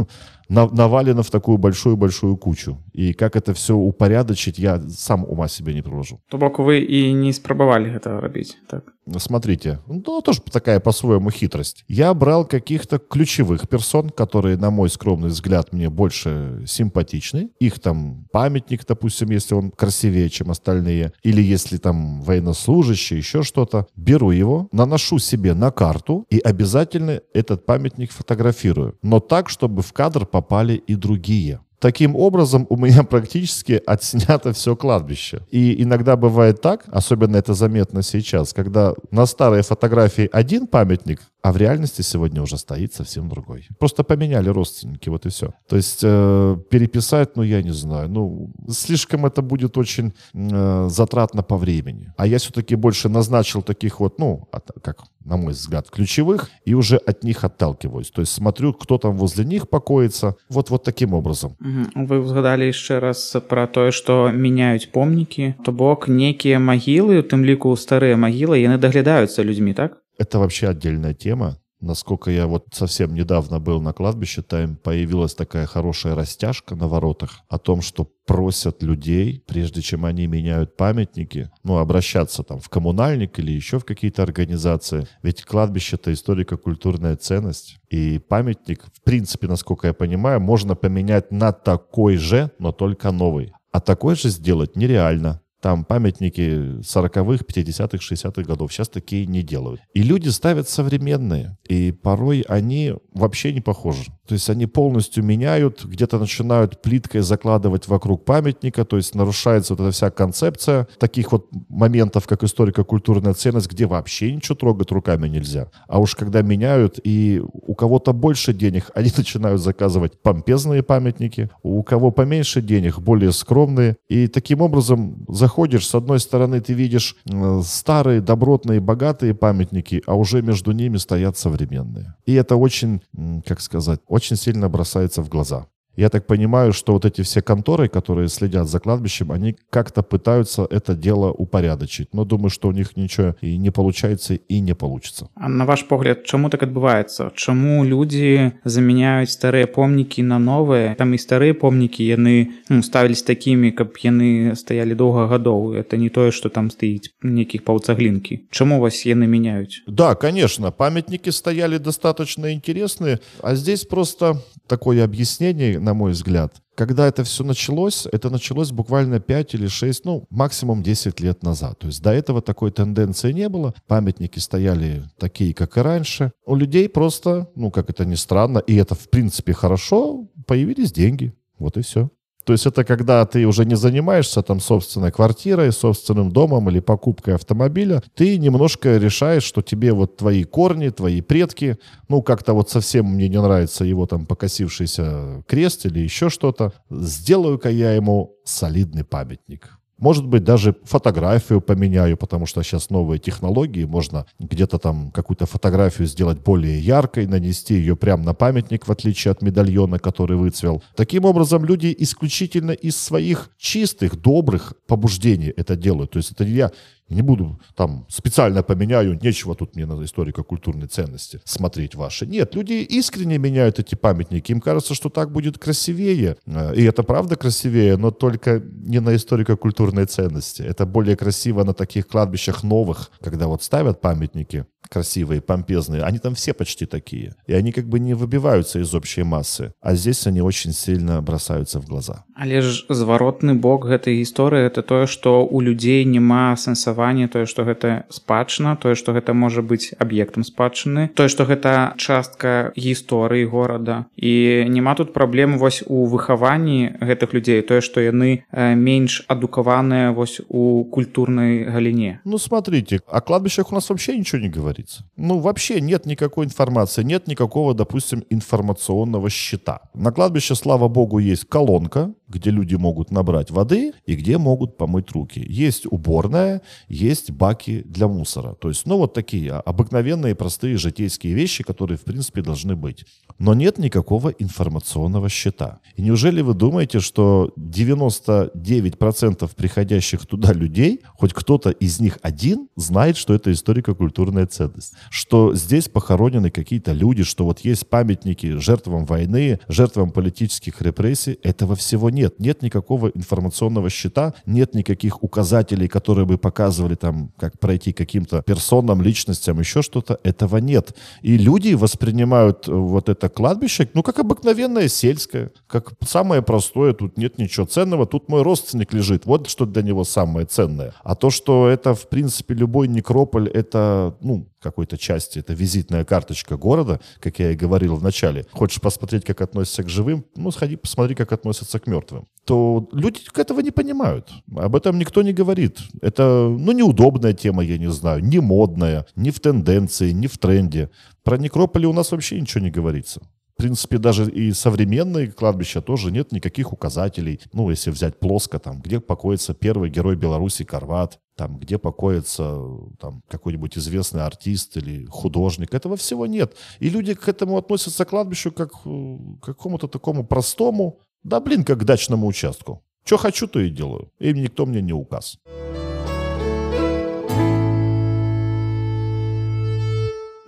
*laughs* навалено в такую большую-большую кучу. И как это все упорядочить, я сам ума себе не приложу. То бок вы и не спробовали это робить, так? Смотрите, ну, тоже такая по-своему хитрость. Я брал каких-то ключевых персон, которые, на мой скромный взгляд, мне больше симпатичны. Их там памятник, допустим, если он красивее, чем остальные, или если там военнослужащий, еще что-то. Беру его, наношу себе на карту и обязательно этот памятник фотографирую. Но так, чтобы в кадр попали и другие. Таким образом, у меня практически отснято все кладбище. И иногда бывает так, особенно это заметно сейчас, когда на старой фотографии один памятник, а в реальности сегодня уже стоит совсем другой. Просто поменяли родственники, вот и все. То есть э, переписать, ну, я не знаю, ну, слишком это будет очень э, затратно по времени. А я все-таки больше назначил таких вот, ну, от, как на мой взгляд, ключевых, и уже от них отталкиваюсь. То есть смотрю, кто там возле них покоится, вот, вот таким образом. Вы згадали еще раз про то, что меняют помники, то бок некие могилы, у тым ліку старые могилы, яны доглядаются людьми, так? Это вообще отдельная тема. Насколько я вот совсем недавно был на кладбище, там появилась такая хорошая растяжка на воротах о том, что просят людей, прежде чем они меняют памятники, ну, обращаться там в коммунальник или еще в какие-то организации. Ведь кладбище — это историко-культурная ценность. И памятник, в принципе, насколько я понимаю, можно поменять на такой же, но только новый. А такой же сделать нереально. Там памятники 40-х, 50-х, 60-х годов. Сейчас такие не делают. И люди ставят современные. И порой они вообще не похожи. То есть они полностью меняют, где-то начинают плиткой закладывать вокруг памятника, то есть нарушается вот эта вся концепция таких вот моментов, как историко-культурная ценность, где вообще ничего трогать руками нельзя. А уж когда меняют, и у кого-то больше денег, они *laughs* начинают заказывать помпезные памятники, у кого поменьше денег, более скромные. И таким образом заходишь, с одной стороны ты видишь э, старые, добротные, богатые памятники, а уже между ними стоят современные. И это очень, как сказать, очень сильно бросается в глаза. Я так понимаю, что вот эти все конторы, которые следят за кладбищем, они как-то пытаются это дело упорядочить. Но думаю, что у них ничего и не получается, и не получится. А на ваш погляд, чему так отбываецца? Чему люди заменяют старые помники на новые? Там и старые помники, яны ну, ставились такими, как яны стояли долго годов. Это не то, что там стоит неких пауцаглинки. Чему вас яны меняют? Да, конечно, памятники стояли достаточно интересные, а здесь просто такое объяснение, на мой взгляд. Когда это все началось, это началось буквально 5 или 6, ну, максимум 10 лет назад. То есть до этого такой тенденции не было. Памятники стояли такие, как и раньше. У людей просто, ну, как это ни странно, и это в принципе хорошо, появились деньги. Вот и все. То есть это когда ты уже не занимаешься там собственной квартирой, собственным домом или покупкой автомобиля, ты немножко решаешь, что тебе вот твои корни, твои предки, ну как-то вот совсем мне не нравится его там покосившийся крест или еще что-то, сделаю-ка я ему солидный памятник. Может быть, даже фотографию поменяю, потому что сейчас новые технологии, можно где-то там какую-то фотографию сделать более яркой, нанести ее прямо на памятник, в отличие от медальона, который выцвел. Таким образом, люди исключительно из своих чистых, добрых побуждений это делают. То есть это я не буду там специально поменяю, нечего тут мне на историко-культурной ценности смотреть ваши. Нет, люди искренне меняют эти памятники. Им кажется, что так будет красивее. И это правда красивее, но только не на историко-культурной ценности. Это более красиво на таких кладбищах новых, когда вот ставят памятники красивые, помпезные, они там все почти такие. И они как бы не выбиваются из общей массы. А здесь они очень сильно бросаются в глаза. Але ж зваротны бок гэтай гісторыі это тое што у людзей няма сэнсавання тое што гэта спадчына тое што гэта можа быць аб'ектам спадчыны тое што гэта частка гісторыі горада. І няма тут праблем вось у выхаванні гэтых людзей тое што яны менш адукаваныя вось у культурнай галіне. Ну смотрите о кладбищах у нас вообще ничего не говорится. Ну вообще нет никакой информации нет никакого допустим информационного счета. На кладбище слава богу есть колонка где люди могут набрать воды и где могут помыть руки. Есть уборная, есть баки для мусора. То есть, ну, вот такие обыкновенные, простые житейские вещи, которые, в принципе, должны быть. Но нет никакого информационного счета. И неужели вы думаете, что 99% приходящих туда людей, хоть кто-то из них один знает, что это историко-культурная ценность? Что здесь похоронены какие-то люди, что вот есть памятники жертвам войны, жертвам политических репрессий. Этого всего нет. Нет никакого информационного счета, нет никаких указателей, которые бы показывали там, как пройти каким-то персонам, личностям, еще что-то. Этого нет. И люди воспринимают э, вот это кладбище, ну, как обыкновенное сельское, как самое простое, тут нет ничего ценного, тут мой родственник лежит, вот что для него самое ценное. А то, что это, в принципе, любой некрополь, это, ну, какой-то части, это визитная карточка города, как я и говорил в начале. Хочешь посмотреть, как относятся к живым, ну, сходи, посмотри, как относятся к мертвым. То люди этого не понимают. Об этом никто не говорит. Это, ну, неудобная тема, я не знаю, не модная, не в тенденции, не в тренде. Про некрополи у нас вообще ничего не говорится. В принципе, даже и современные кладбища тоже нет никаких указателей. Ну, если взять плоско, там, где покоится первый герой Беларуси Карват, там, где покоится там, какой-нибудь известный артист или художник. Этого всего нет. И люди к этому относятся к кладбищу как э, к какому-то такому простому, да блин, как к дачному участку. Что хочу, то и делаю. Им никто мне не указ.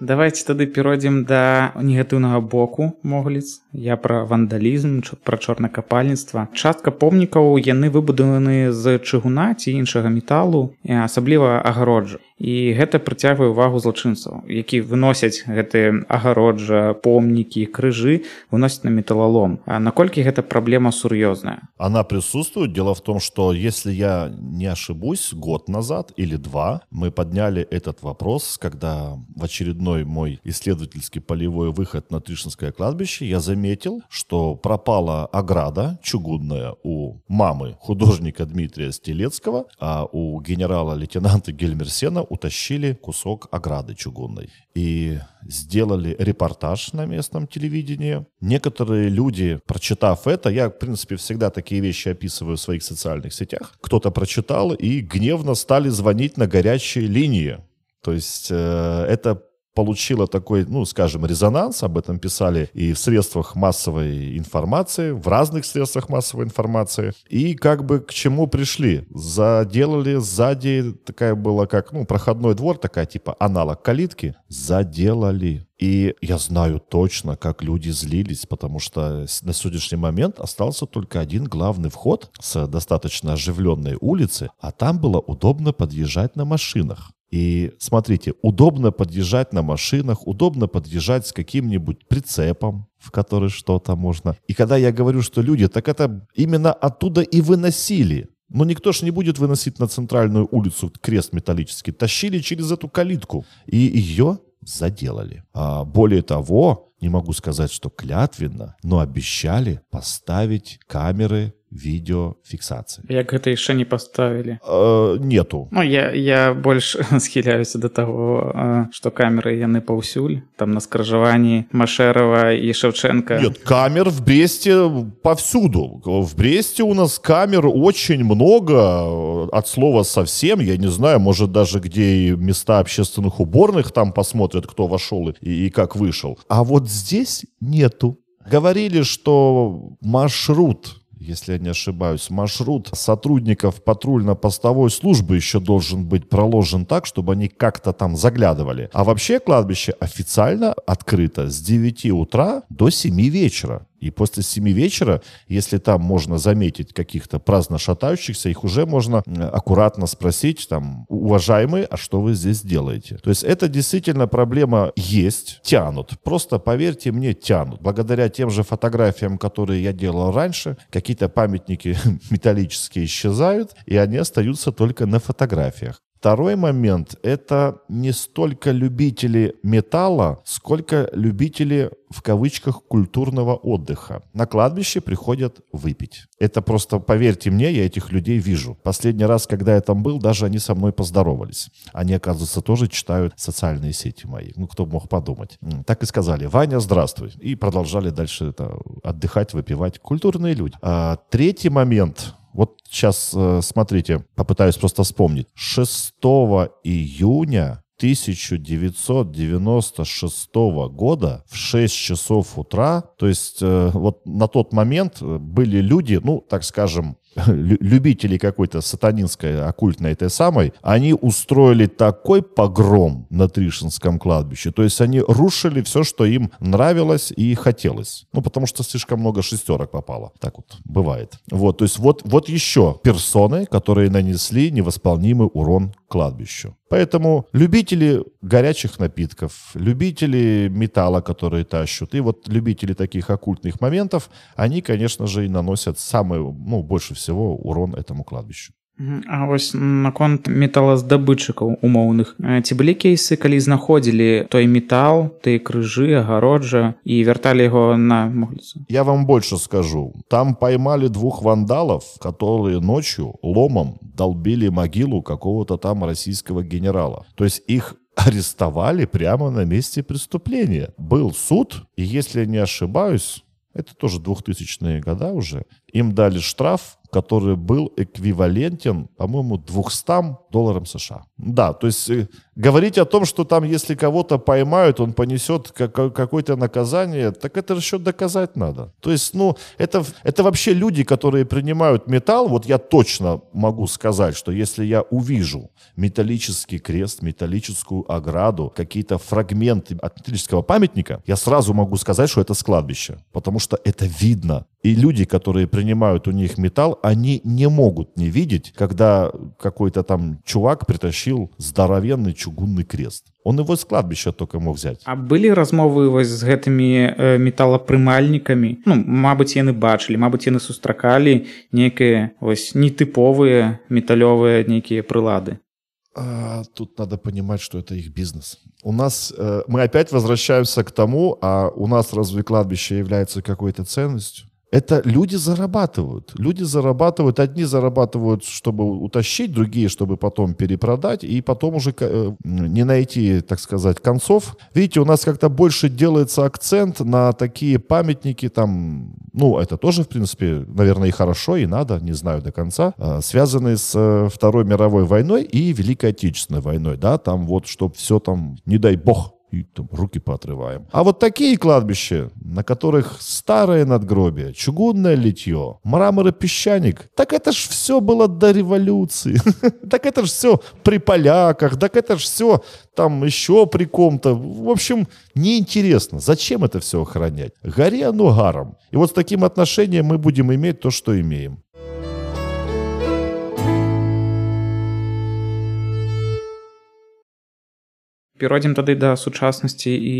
давайте тады перайдзем да негатыўнага боку могліц я пра вандалізм пра чорнакапальніцтва частка помнікаў яны выбудаваны з чыгуна ці іншага металу асабліва агароджа. І гэта прыцягвае увагу злачынцаў які выносяць гэты агароджа помнікі крыжы выносяць на металлолом А наколькі гэта праблема сур'ёзная? Она присутствует. Дело в том что если я не ошибусь год назад или два мы подняли этот вопрос когда в очередной мой исследовательский полевой выход на Тришинское кладбище я заметил что пропала ограда чугунная у мамы художника Дмитрия Стелецкого а у генерала-лейтенанта Гельмерсена утащили кусок ограды чугунной и сделали репортаж на местном телевидении. Некоторые люди, прочитав это, я, в принципе, всегда такие вещи описываю в своих социальных сетях, кто-то прочитал и гневно стали звонить на горячие линии. То есть э, это получила такой, ну, скажем, резонанс, об этом писали и в средствах массовой информации, в разных средствах массовой информации. И как бы к чему пришли? Заделали сзади, такая была как, ну, проходной двор, такая типа аналог калитки. Заделали. И я знаю точно, как люди злились, потому что на сегодняшний момент остался только один главный вход с достаточно оживленной улицы, а там было удобно подъезжать на машинах. И смотрите, удобно подъезжать на машинах, удобно подъезжать с каким-нибудь прицепом, в который что-то можно. И когда я говорю, что люди, так это именно оттуда и выносили. Но никто ж не будет выносить на центральную улицу крест металлический. Тащили через эту калитку. И ее заделали. А более того, не могу сказать, что клятвенно, но обещали поставить камеры відеофіксацыі як гэта яшчэ не паставілі э, нету Ну я я больш *laughs* схіляюся до таго что камеры яны паўсюль там на скрыжаванні машэрова і шаўченко Нет, камер в бресте повсюду в бресте у нас камер очень много от слова совсем я не знаю может даже где и места общественных уборных там посмотрят кто вошел и, и как вышел а вот здесь нету говорили что маршрут если я не ошибаюсь, маршрут сотрудников патрульно-постовой службы еще должен быть проложен так, чтобы они как-то там заглядывали. А вообще кладбище официально открыто с 9 утра до 7 вечера. И после семи вечера, если там можно заметить каких-то праздно шатающихся, их уже можно аккуратно спросить, там, уважаемые, а что вы здесь делаете? То есть это действительно проблема есть, тянут. Просто поверьте мне, тянут. Благодаря тем же фотографиям, которые я делал раньше, какие-то памятники *laughs* металлические исчезают, и они остаются только на фотографиях. Второй момент – это не столько любители металла, сколько любители, в кавычках, культурного отдыха. На кладбище приходят выпить. Это просто, поверьте мне, я этих людей вижу. Последний раз, когда я там был, даже они со мной поздоровались. Они, оказывается, тоже читают социальные сети мои. Ну, кто мог подумать. Так и сказали, Ваня, здравствуй. И продолжали дальше это, отдыхать, выпивать. Культурные люди. А, третий момент – вот сейчас, э, смотрите, попытаюсь просто вспомнить. 6 июня 1996 года в 6 часов утра, то есть э, вот на тот момент были люди, ну, так скажем, любителей какой-то сатанинской, оккультной этой самой, они устроили такой погром на Тришинском кладбище. То есть они рушили все, что им нравилось и хотелось. Ну, потому что слишком много шестерок попало. Так вот бывает. Вот, то есть вот, вот еще персоны, которые нанесли невосполнимый урон кладбищу. Поэтому любители горячих напитков, любители металла, которые тащут, и вот любители таких оккультных моментов, они, конечно же, и наносят самый, ну, больше всего урон этому кладбищу. А вось наконт металаздабытчыкаў умоўных ці былі кейсы калі знаходзілі той металл ты крыжы агароджа і вярталі яго на могліцу я вам больше скажу там поймали двух вандалов которые ночью ломом долбили могилу какого-то там российского генерала то есть их *laughs* арестовали прямо на месте преступления был суд и если не ошибаюсь это тоже 2000-е года уже, им дали штраф который был эквивалентен, по-моему, 200 долларам США. Да, то есть э, говорить о том, что там, если кого-то поймают, он понесет какое-то наказание, так это еще доказать надо. То есть, ну, это, это вообще люди, которые принимают металл, вот я точно могу сказать, что если я увижу металлический крест, металлическую ограду, какие-то фрагменты от металлического памятника, я сразу могу сказать, что это складбище, потому что это видно. И люди, которые принимают у них металл, они не могут не видеть, когда какой-то там чувак притащил здоровенный чугунный крест. Он его с кладбища только мог взять. А были размовы вось з гэтымі э, металлапрымальнікамі Ну Мабыць яны бачылі Мабыць яны сустракалі некія вось нетыповыя металлёвыя нейкія прылады а, тут надо понимать, что это их бизнес. У нас э, мы опять возвращаемся к тому, а у нас разве кладбище является какой-то ценностью? Это люди зарабатывают. Люди зарабатывают, одни зарабатывают, чтобы утащить, другие, чтобы потом перепродать, и потом уже э, не найти, так сказать, концов. Видите, у нас как-то больше делается акцент на такие памятники, там, ну, это тоже, в принципе, наверное, и хорошо, и надо, не знаю до конца, а, связанные с э, Второй мировой войной и Великой Отечественной войной, да, там вот, чтобы все там, не дай бог, и там руки поотрываем. А вот такие кладбища, на которых старое надгробие, чугунное литье, мрамор и песчаник, так это ж все было до революции. *laughs* Так это ж все при поляках, так это ж все там еще при ком-то. В общем, неинтересно. Зачем это все охранять? Гори оно гаром. И вот с таким отношением мы будем иметь то, что имеем. Перайдзем тады да сучаснасці і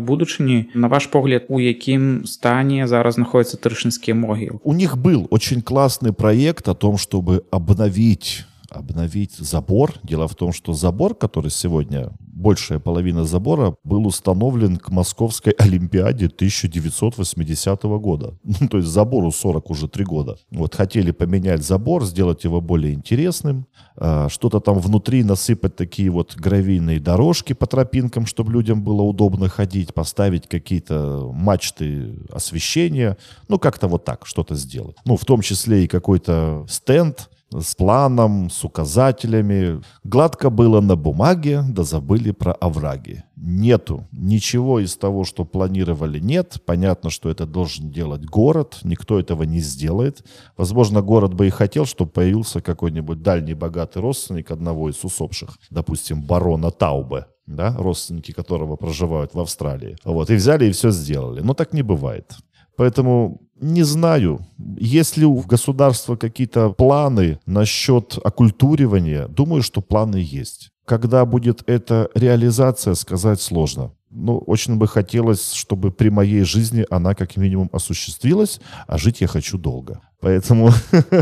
будучыні. На ваш погляд у якім стане зараз знаходзяцца трышынскія могілы? У них был очень классный проект о том чтобы обновить обновить забор. Дело в том, что забор, который сегодня, большая половина забора, был установлен к Московской Олимпиаде 1980 года. *laughs* Ну, то есть забору 40 уже 3 года. Вот хотели поменять забор, сделать его более интересным, а, что-то там внутри насыпать такие вот гравийные дорожки по тропинкам, чтобы людям было удобно ходить, поставить какие-то мачты освещения, ну, как-то вот так что-то сделать. Ну, в том числе и какой-то стенд, с планом, с указателями. Гладко было на бумаге, да забыли про овраги. Нету ничего из того, что планировали, нет. Понятно, что это должен делать город, никто этого не сделает. Возможно, город бы и хотел, чтобы появился какой-нибудь дальний богатый родственник одного из усопших, допустим, барона Таубе, да, родственники которого проживают в Австралии. Вот, и взяли и все сделали. Но так не бывает. Поэтому не знаю, есть ли у государства какие-то планы насчет оккультуривания. Думаю, что планы есть. Когда будет эта реализация, сказать сложно. Ну, очень бы хотелось, чтобы при моей жизни она как минимум осуществилась, а жить я хочу долго. Поэтому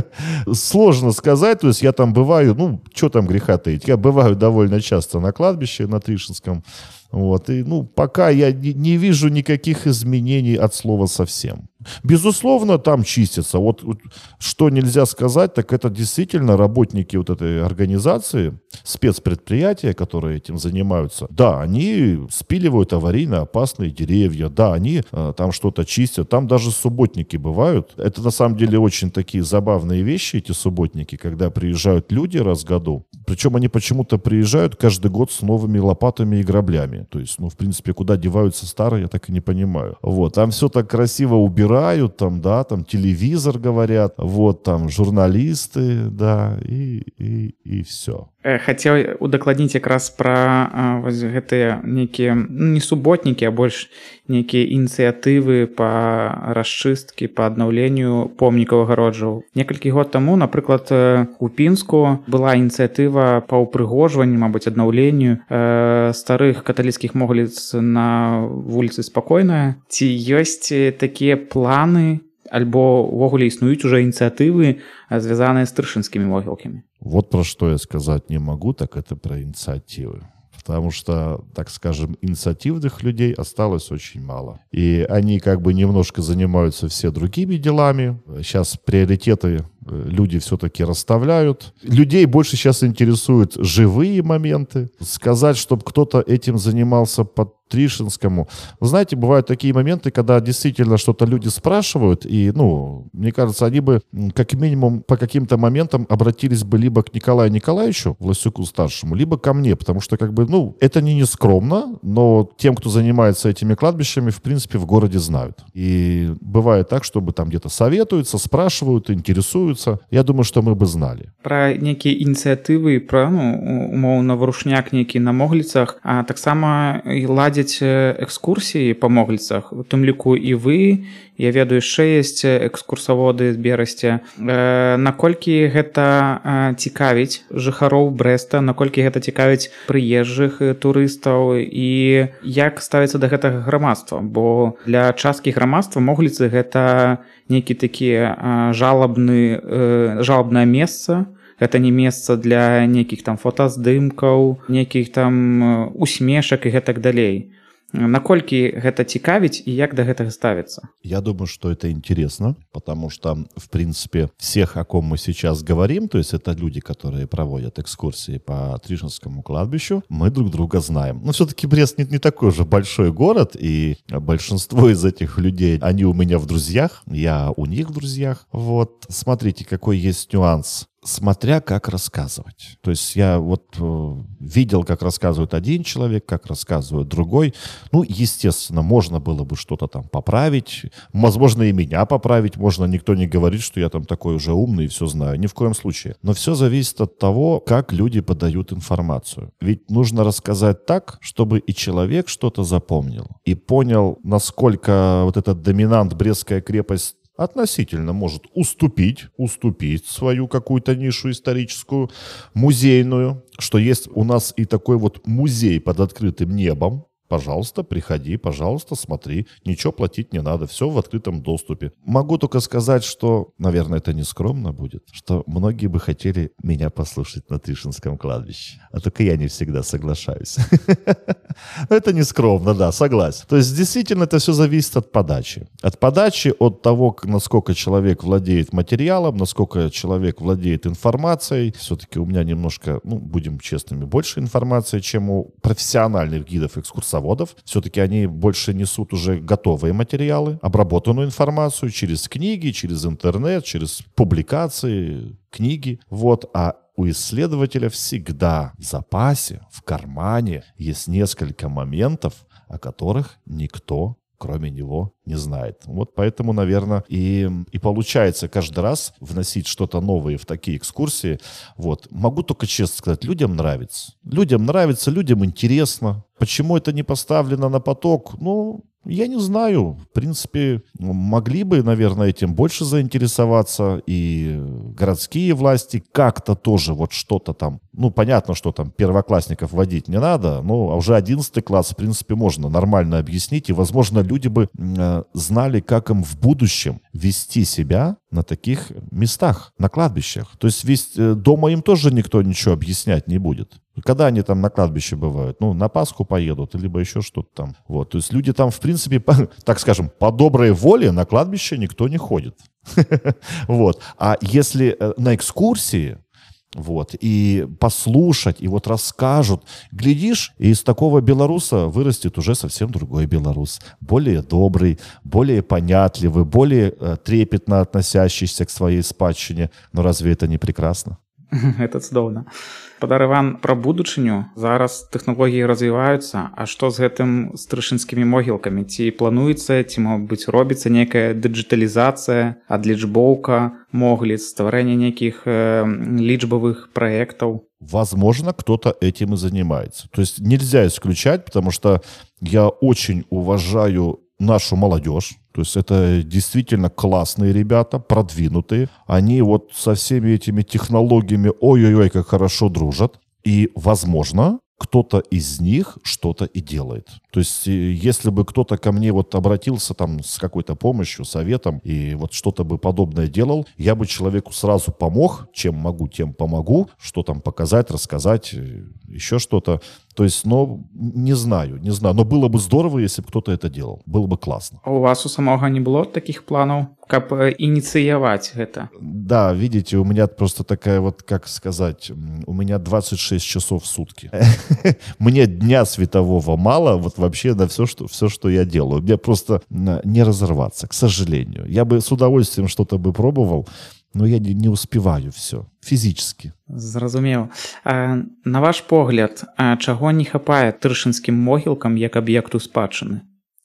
*laughs* сложно сказать. То есть я там бываю, ну, что там греха таить. Я бываю довольно часто на кладбище на Тришинском. Вот, и, ну, пока я не, не вижу никаких изменений от слова совсем. Безусловно, там чистится. Вот, что нельзя сказать, так это действительно работники вот этой организации, спецпредприятия, которые этим занимаются. Да, они спиливают аварийно опасные деревья, да, они э, там что-то чистят, там даже субботники бывают. Это на самом деле очень такие забавные вещи, эти субботники, когда приезжают люди раз в году. Причем они почему-то приезжают каждый год с новыми лопатами и граблями. То есть, ну, в принципе, куда деваются старые, я так и не понимаю. Вот, там все так красиво убирают, там, да, там телевизор говорят, вот, там журналисты, да, и, и, и все. Хацеў удакладніць якраз пра вось гэтыя нейкія ну, не суботнікі а больш нейкія ініцыятывы па расчысткі па аднаўленню помнікаў агароджаў некалькі год таму напрыклад у пінску была ініцыятыва па ўпрыгожванні мабыць аднаўленню э, старых каталіцкіх могліц на вуліцы спакойная. Ці ёсць такія планы альбо ўвогуле існуюць уже ініцыятывы звязаныя з трышынскімі могілкамі Вот про что я сказать не могу, так это про инициативы. Потому что, так скажем, инициативных людей осталось очень мало. И они как бы немножко занимаются все другими делами. Сейчас приоритеты люди все-таки расставляют. Людей больше сейчас интересуют живые моменты. Сказать, чтобы кто-то этим занимался под Тришинскому. Вы знаете, бывают такие моменты, когда действительно что-то люди спрашивают, и, ну, мне кажется, они бы как минимум по каким-то моментам обратились бы либо к Николаю Николаевичу, Власюку старшему, либо ко мне, потому что, как бы, ну, это не нескромно, но тем, кто занимается этими кладбищами, в принципе, в городе знают. И бывает так, чтобы там где-то советуются, спрашивают, интересуются. Я думаю, что мы бы знали. Про некие инициативы, про, ну, умовно, врушняк некий на Моглицах, а так само и ладить ладзяць экскурсіі па могліцах у тым ліку і вы я ведаю яшчэ есть экскурсаводы з берасця э, наколькі гэта э, цікавіць жыхароў брэста наколькі гэта цікавіць прыезджых турыстаў і як ставіцца да гэтага грамадства? Бо для часткі грамадства могліцы гэта нейкі такі жалабны жалобнае месца. Гэта не месца для нейкіх там фотаздымкаў нейкіх там усмешак і гэтак далей наколькі гэта цікавіць і як да гэтага ставіцца я думаю что это интересно потому что в принципе всех о ком мы сейчас говорим то есть это люди которые проводят экскурсии по трижинскому кладбищу мы друг друга знаем но все-таки брест не, не такой же большой город и большинство из этих людей они у меня в друзьях я у них в друзьях вот смотрите какой есть нюанс смотря как рассказывать. То есть я вот э, видел, как рассказывает один человек, как рассказывает другой. Ну, естественно, можно было бы что-то там поправить. Возможно, и меня поправить можно. Никто не говорит, что я там такой уже умный и все знаю. Ни в коем случае. Но все зависит от того, как люди подают информацию. Ведь нужно рассказать так, чтобы и человек что-то запомнил. И понял, насколько вот этот доминант Брестская крепость относительно может уступить, уступить свою какую-то нишу историческую, музейную, что есть у нас и такой вот музей под открытым небом, Пожалуйста, приходи, пожалуйста, смотри. Ничего платить не надо, все в открытом доступе. Могу только сказать, что, наверное, это не скромно будет, что многие бы хотели меня послушать на Тришинском кладбище. А только я не всегда соглашаюсь. *laughs* Это не скромно, да, согласен. То есть, действительно, это все зависит от подачи. От подачи, от того, насколько человек владеет материалом, насколько человек владеет информацией. Все-таки у меня немножко, ну, будем честными, больше информации, чем у профессиональных гидов экскурсоводов заводов. Все-таки они больше несут уже готовые материалы, обработанную информацию через книги, через интернет, через публикации, книги. Вот. А у исследователя всегда в запасе, в кармане есть несколько моментов, о которых никто кроме него не знает. Вот поэтому, наверное, и, и получается каждый раз вносить что-то новое в такие экскурсии. Вот. Могу только честно сказать, людям нравится. Людям нравится, людям интересно. Почему это не поставлено на поток? Ну, я не знаю. В принципе, могли бы, наверное, этим больше заинтересоваться и городские власти как-то тоже вот что-то там. Ну, понятно, что там первоклассников водить не надо, но уже одиннадцатый класс, в принципе, можно нормально объяснить. И, возможно, люди бы э, знали, как им в будущем вести себя на таких местах, на кладбищах. То есть весь, э, дома им тоже никто ничего объяснять не будет. Когда они там на кладбище бывают? Ну, на Пасху поедут, либо еще что-то там. Вот. То есть люди там, в принципе, по, *laughs* так скажем, по доброй воле на кладбище никто не ходит. *laughs* Вот. А если э, на экскурсии, вот, и послушать, и вот расскажут, глядишь, и из такого белоруса вырастет уже совсем другой белорус, более добрый, более понятливый, более э, трепетно относящийся к своей спадщине. Но разве это не прекрасно? *laughs* Это цудоўна спадар Іван пра будучыню. Зараз тэхналогіі развіваюцца. А што з гэтым стрышынскімі могілкамі? Ці плануецца ці мо быць робіцца некая дыджыталізацыя адлічбоўка могліц стварэння нейкіх э, лічбавых праектаў? Возможно, кто-то этим и занимается. То есть нельзя исключать, потому что я очень уважаю нашу молодежь. То есть это действительно классные ребята, продвинутые. Они вот со всеми этими технологиями ой-ой-ой, как хорошо дружат. И, возможно, кто-то из них что-то и делает. То есть, э, если бы кто-то ко мне вот обратился там с какой-то помощью, советом, и вот что-то бы подобное делал, я бы человеку сразу помог, чем могу, тем помогу, что там показать, рассказать, э, еще что-то. То есть, ну, не знаю, не знаю. Но было бы здорово, если бы кто-то это делал. Было бы классно. А у вас у самого не было таких планов, как инициировать это? Да, видите, у меня просто такая вот, как сказать, у меня 26 часов в сутки. *laughs* Мне дня светового мало вот вообще на все, что, все, что я делаю. Мне просто не разорваться, к сожалению. Я бы с удовольствием что-то бы пробовал, но я не, не успеваю все фізічна. Зразумеў. А, на ваш погляд, а чаго не хапае трышынскім могілкам як аб'екту спадчыны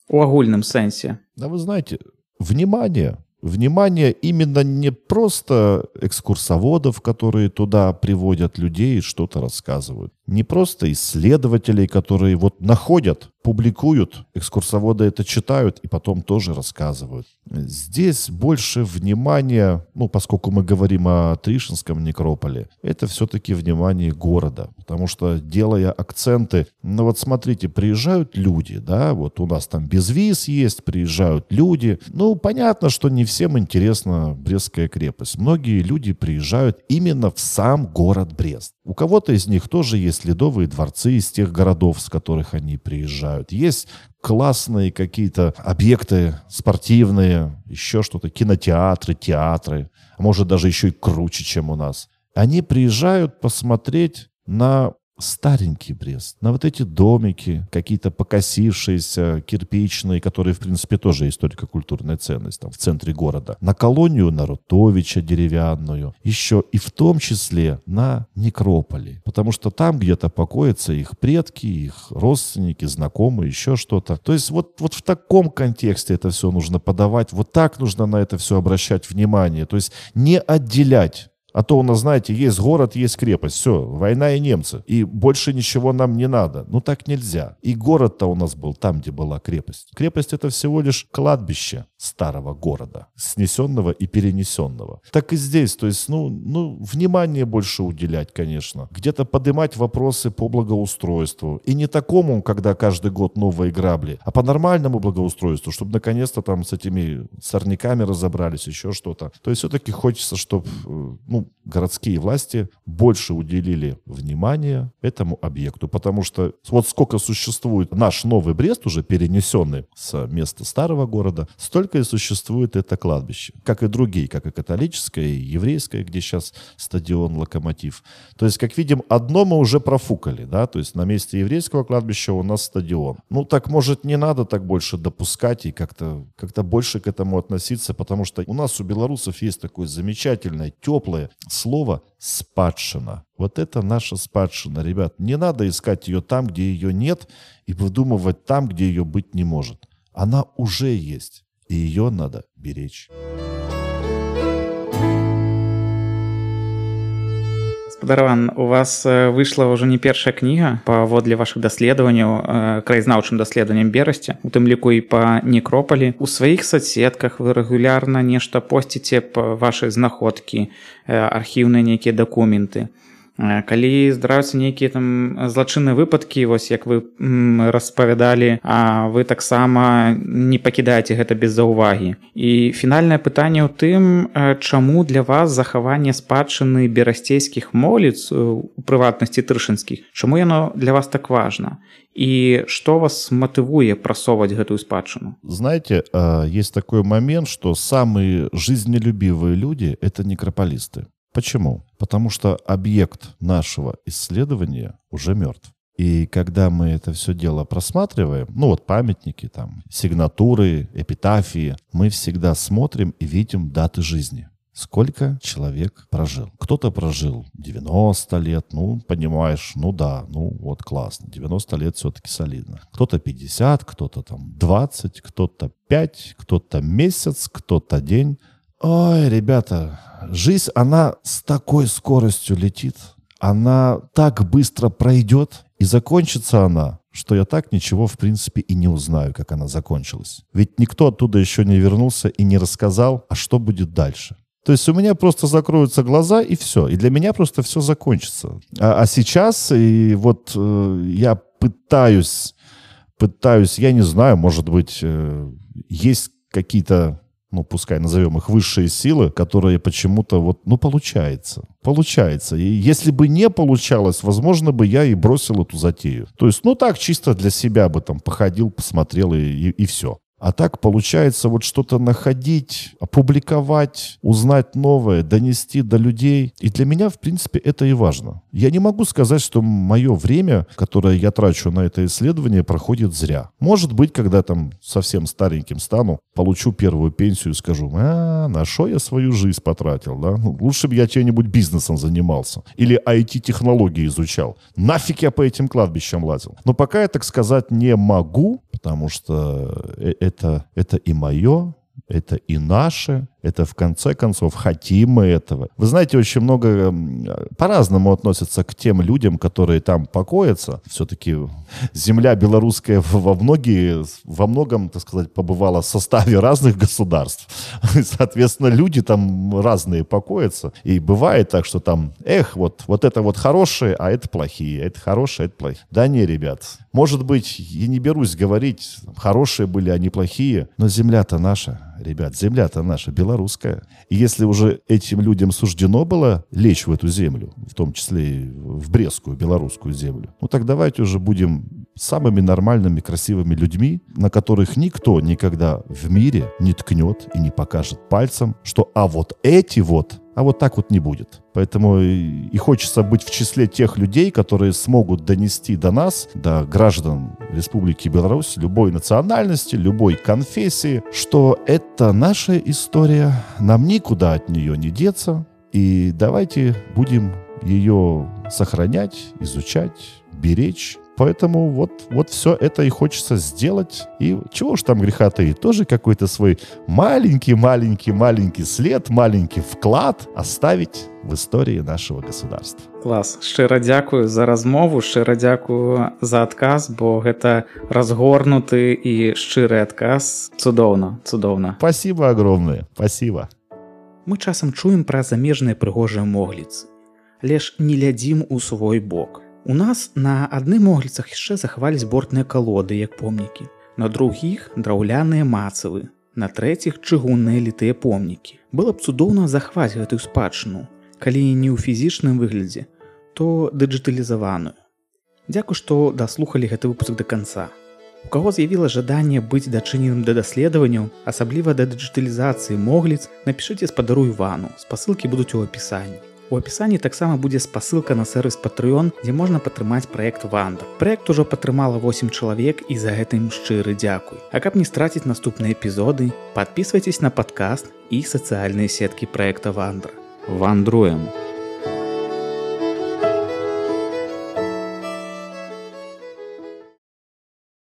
у агульным сэнсе? Да вы знаете, внимание, внимание именно не просто экскурсоводов, которые туда приводят людей и что-то рассказывают, не просто исследователей, которые вот находят, публикуют, экскурсоводы это читают и потом тоже рассказывают. Здесь больше внимания, ну, поскольку мы говорим о Тришинском некрополе, это все-таки внимание города, потому что делая акценты, ну вот смотрите, приезжают люди, да, вот у нас там без виз есть, приезжают люди, ну, понятно, что не всем интересна Брестская крепость. Многие люди приезжают именно в сам город Брест. У кого-то из них тоже есть ледовые дворцы из тех городов, с которых они приезжают. Есть классные какие-то объекты спортивные, еще что-то, кинотеатры, театры, а может даже еще и круче, чем у нас. Они приезжают посмотреть на старенький Брест, на вот эти домики, какие-то покосившиеся, кирпичные, которые, в принципе, тоже историко-культурная ценность там, в центре города, на колонию Нарутовича деревянную, еще и в том числе на некрополе, потому что там где-то покоятся их предки, их родственники, знакомые, еще что-то. То есть вот, вот в таком контексте это все нужно подавать, вот так нужно на это все обращать внимание, то есть не отделять а то у нас, знаете, есть город, есть крепость. Все, война и немцы. И больше ничего нам не надо. Ну так нельзя. И город-то у нас был там, где была крепость. Крепость это всего лишь кладбище старого города, снесенного и перенесенного. Так и здесь, то есть, ну, ну внимание больше уделять, конечно. Где-то поднимать вопросы по благоустройству. И не такому, когда каждый год новые грабли, а по нормальному благоустройству, чтобы наконец-то там с этими сорняками разобрались, еще что-то. То есть все-таки хочется, чтобы, э, ну, городские власти больше уделили внимания этому объекту, потому что вот сколько существует наш новый Брест, уже перенесенный с места старого города, столько и существует это кладбище, как и другие, как и католическое, и еврейское, где сейчас стадион «Локомотив». То есть, как видим, одно мы уже профукали, да, то есть на месте еврейского кладбища у нас стадион. Ну, так, может, не надо так больше допускать и как-то как больше к этому относиться, потому что у нас у белорусов есть такое замечательное, теплое, слово «спадшина». Вот это наша спадшина, ребят. Не надо искать ее там, где ее нет, и выдумывать там, где ее быть не может. Она уже есть, и ее надо беречь. Дарван у вас выйшла ўжо не першая кніга паводле вашых даследаванняў краязнаўчым даследаваннем берасці у тым ліку і па некропалі у сваіх соцсетках вы рэгулярна нешта посціце па вашай знаходкі архіўныя нейкія дакументы калі здараюцца нейкія там злачынныя выпадкі вось як вы распавядалі а вы таксама не пакідаеце гэта без заўвагі. І фінальнае пытанне ў тым чаму для вас захаванне спадчыны берасцейскіх моліц у прыватнасці трышынскіх чаму яно для вас так важна? І што вас матывуе прасоўваць гэтую спадчыну? Знаете есть такой момент что самые жизнелюбівыя люди это некрополисты Почему? Потому что объект нашего исследования уже мертв. И когда мы это все дело просматриваем, ну вот памятники, там, сигнатуры, эпитафии, мы всегда смотрим и видим даты жизни. Сколько человек прожил? Кто-то прожил 90 лет, ну, понимаешь, ну да, ну вот классно, 90 лет все-таки солидно. Кто-то 50, кто-то там 20, кто-то 5, кто-то месяц, кто-то день. Ой, ребята, жизнь, она с такой скоростью летит, она так быстро пройдет, и закончится она, что я так ничего, в принципе, и не узнаю, как она закончилась. Ведь никто оттуда еще не вернулся и не рассказал, а что будет дальше. То есть у меня просто закроются глаза и все. И для меня просто все закончится. А, а сейчас и вот э, я пытаюсь, пытаюсь, я не знаю, может быть, э, есть какие-то ну, пускай назовем их высшие силы, которые почему-то вот, ну, получается. Получается. И если бы не получалось, возможно бы я и бросил эту затею. То есть, ну, так чисто для себя бы там походил, посмотрел и, и, и все. А так получается вот что-то находить, опубликовать, узнать новое, донести до людей. И для меня, в принципе, это и важно. Я не могу сказать, что мое время, которое я трачу на это исследование, проходит зря. Может быть, когда там совсем стареньким стану, получу первую пенсию и скажу, а, на что я свою жизнь потратил, да? Ну, лучше бы я чем-нибудь бизнесом занимался. Или IT-технологии изучал. Нафиг я по этим кладбищам лазил. Но пока я так сказать не могу, потому что э, это, это и мое, это и наше, это в конце концов хотим мы этого. Вы знаете, очень много по-разному относятся к тем людям, которые там покоятся. Все-таки земля белорусская во многие, во многом, так сказать, побывала в составе разных государств. *laughs* Соответственно, люди там разные покоятся. И бывает так, что там, эх, вот, вот это вот хорошие, а это плохие, это хорошие, это плохие. Да не, ребят, может быть, я не берусь говорить, хорошие были, они плохие, но земля-то наша, ребят, земля-то наша, белорусская. И если уже этим людям суждено было лечь в эту землю, в том числе и в Брестскую, белорусскую землю, ну так давайте уже будем самыми нормальными, красивыми людьми, на которых никто никогда в мире не ткнет и не покажет пальцем, что а вот эти вот а вот так вот не будет. Поэтому и хочется быть в числе тех людей, которые смогут донести до нас, до граждан Республики Беларусь, любой национальности, любой конфессии, что это наша история, нам никуда от нее не деться, и давайте будем ее сохранять, изучать, беречь, Поэтому вот, вот все это и хочется сделать. И чего уж там греха таить, тоже какой-то свой маленький-маленький-маленький след, маленький вклад оставить в истории нашего государства. Клас шчыра дзякую за размову шчыра дзякую за адказ бо гэта разгорнуты і шчыры адказ цудоўна цудоўна спасибо огромное спасибо мы часам чуем пра замежныя прыгожыя могліцы лишь не глядзім у свой бок У нас на адным могліцах яшчэ захавалі збортныя калоды як помнікі, на другіх драўляныя мацавы, на трэціх чыгунныя літыя помнікі. Было б цудоўна захваць гэтую спадчыну, калі не ў фізічным выглядзе, то дыджыталізаваную. Дзякуй, што даслухалі гэты выпуск да канца. У каго з'явіла жаданне быць дачыненым да даследаванняў, асабліва да дыджыталізацыі могліц, напішыце спадару Івану, спасылкі будуць у апісанні. У апісанні таксама будзе спасылка на сервис Patreon, дзе можна падтрымаць проект Ванда. Проект ужо падтрымала 8 чалавек і за гэтым шчыры дзякуй. А каб не страціць наступныя эпізоды, подписывайтесь на падкаст і сацыяльныя сеткі проекта Вандра. Вандруем!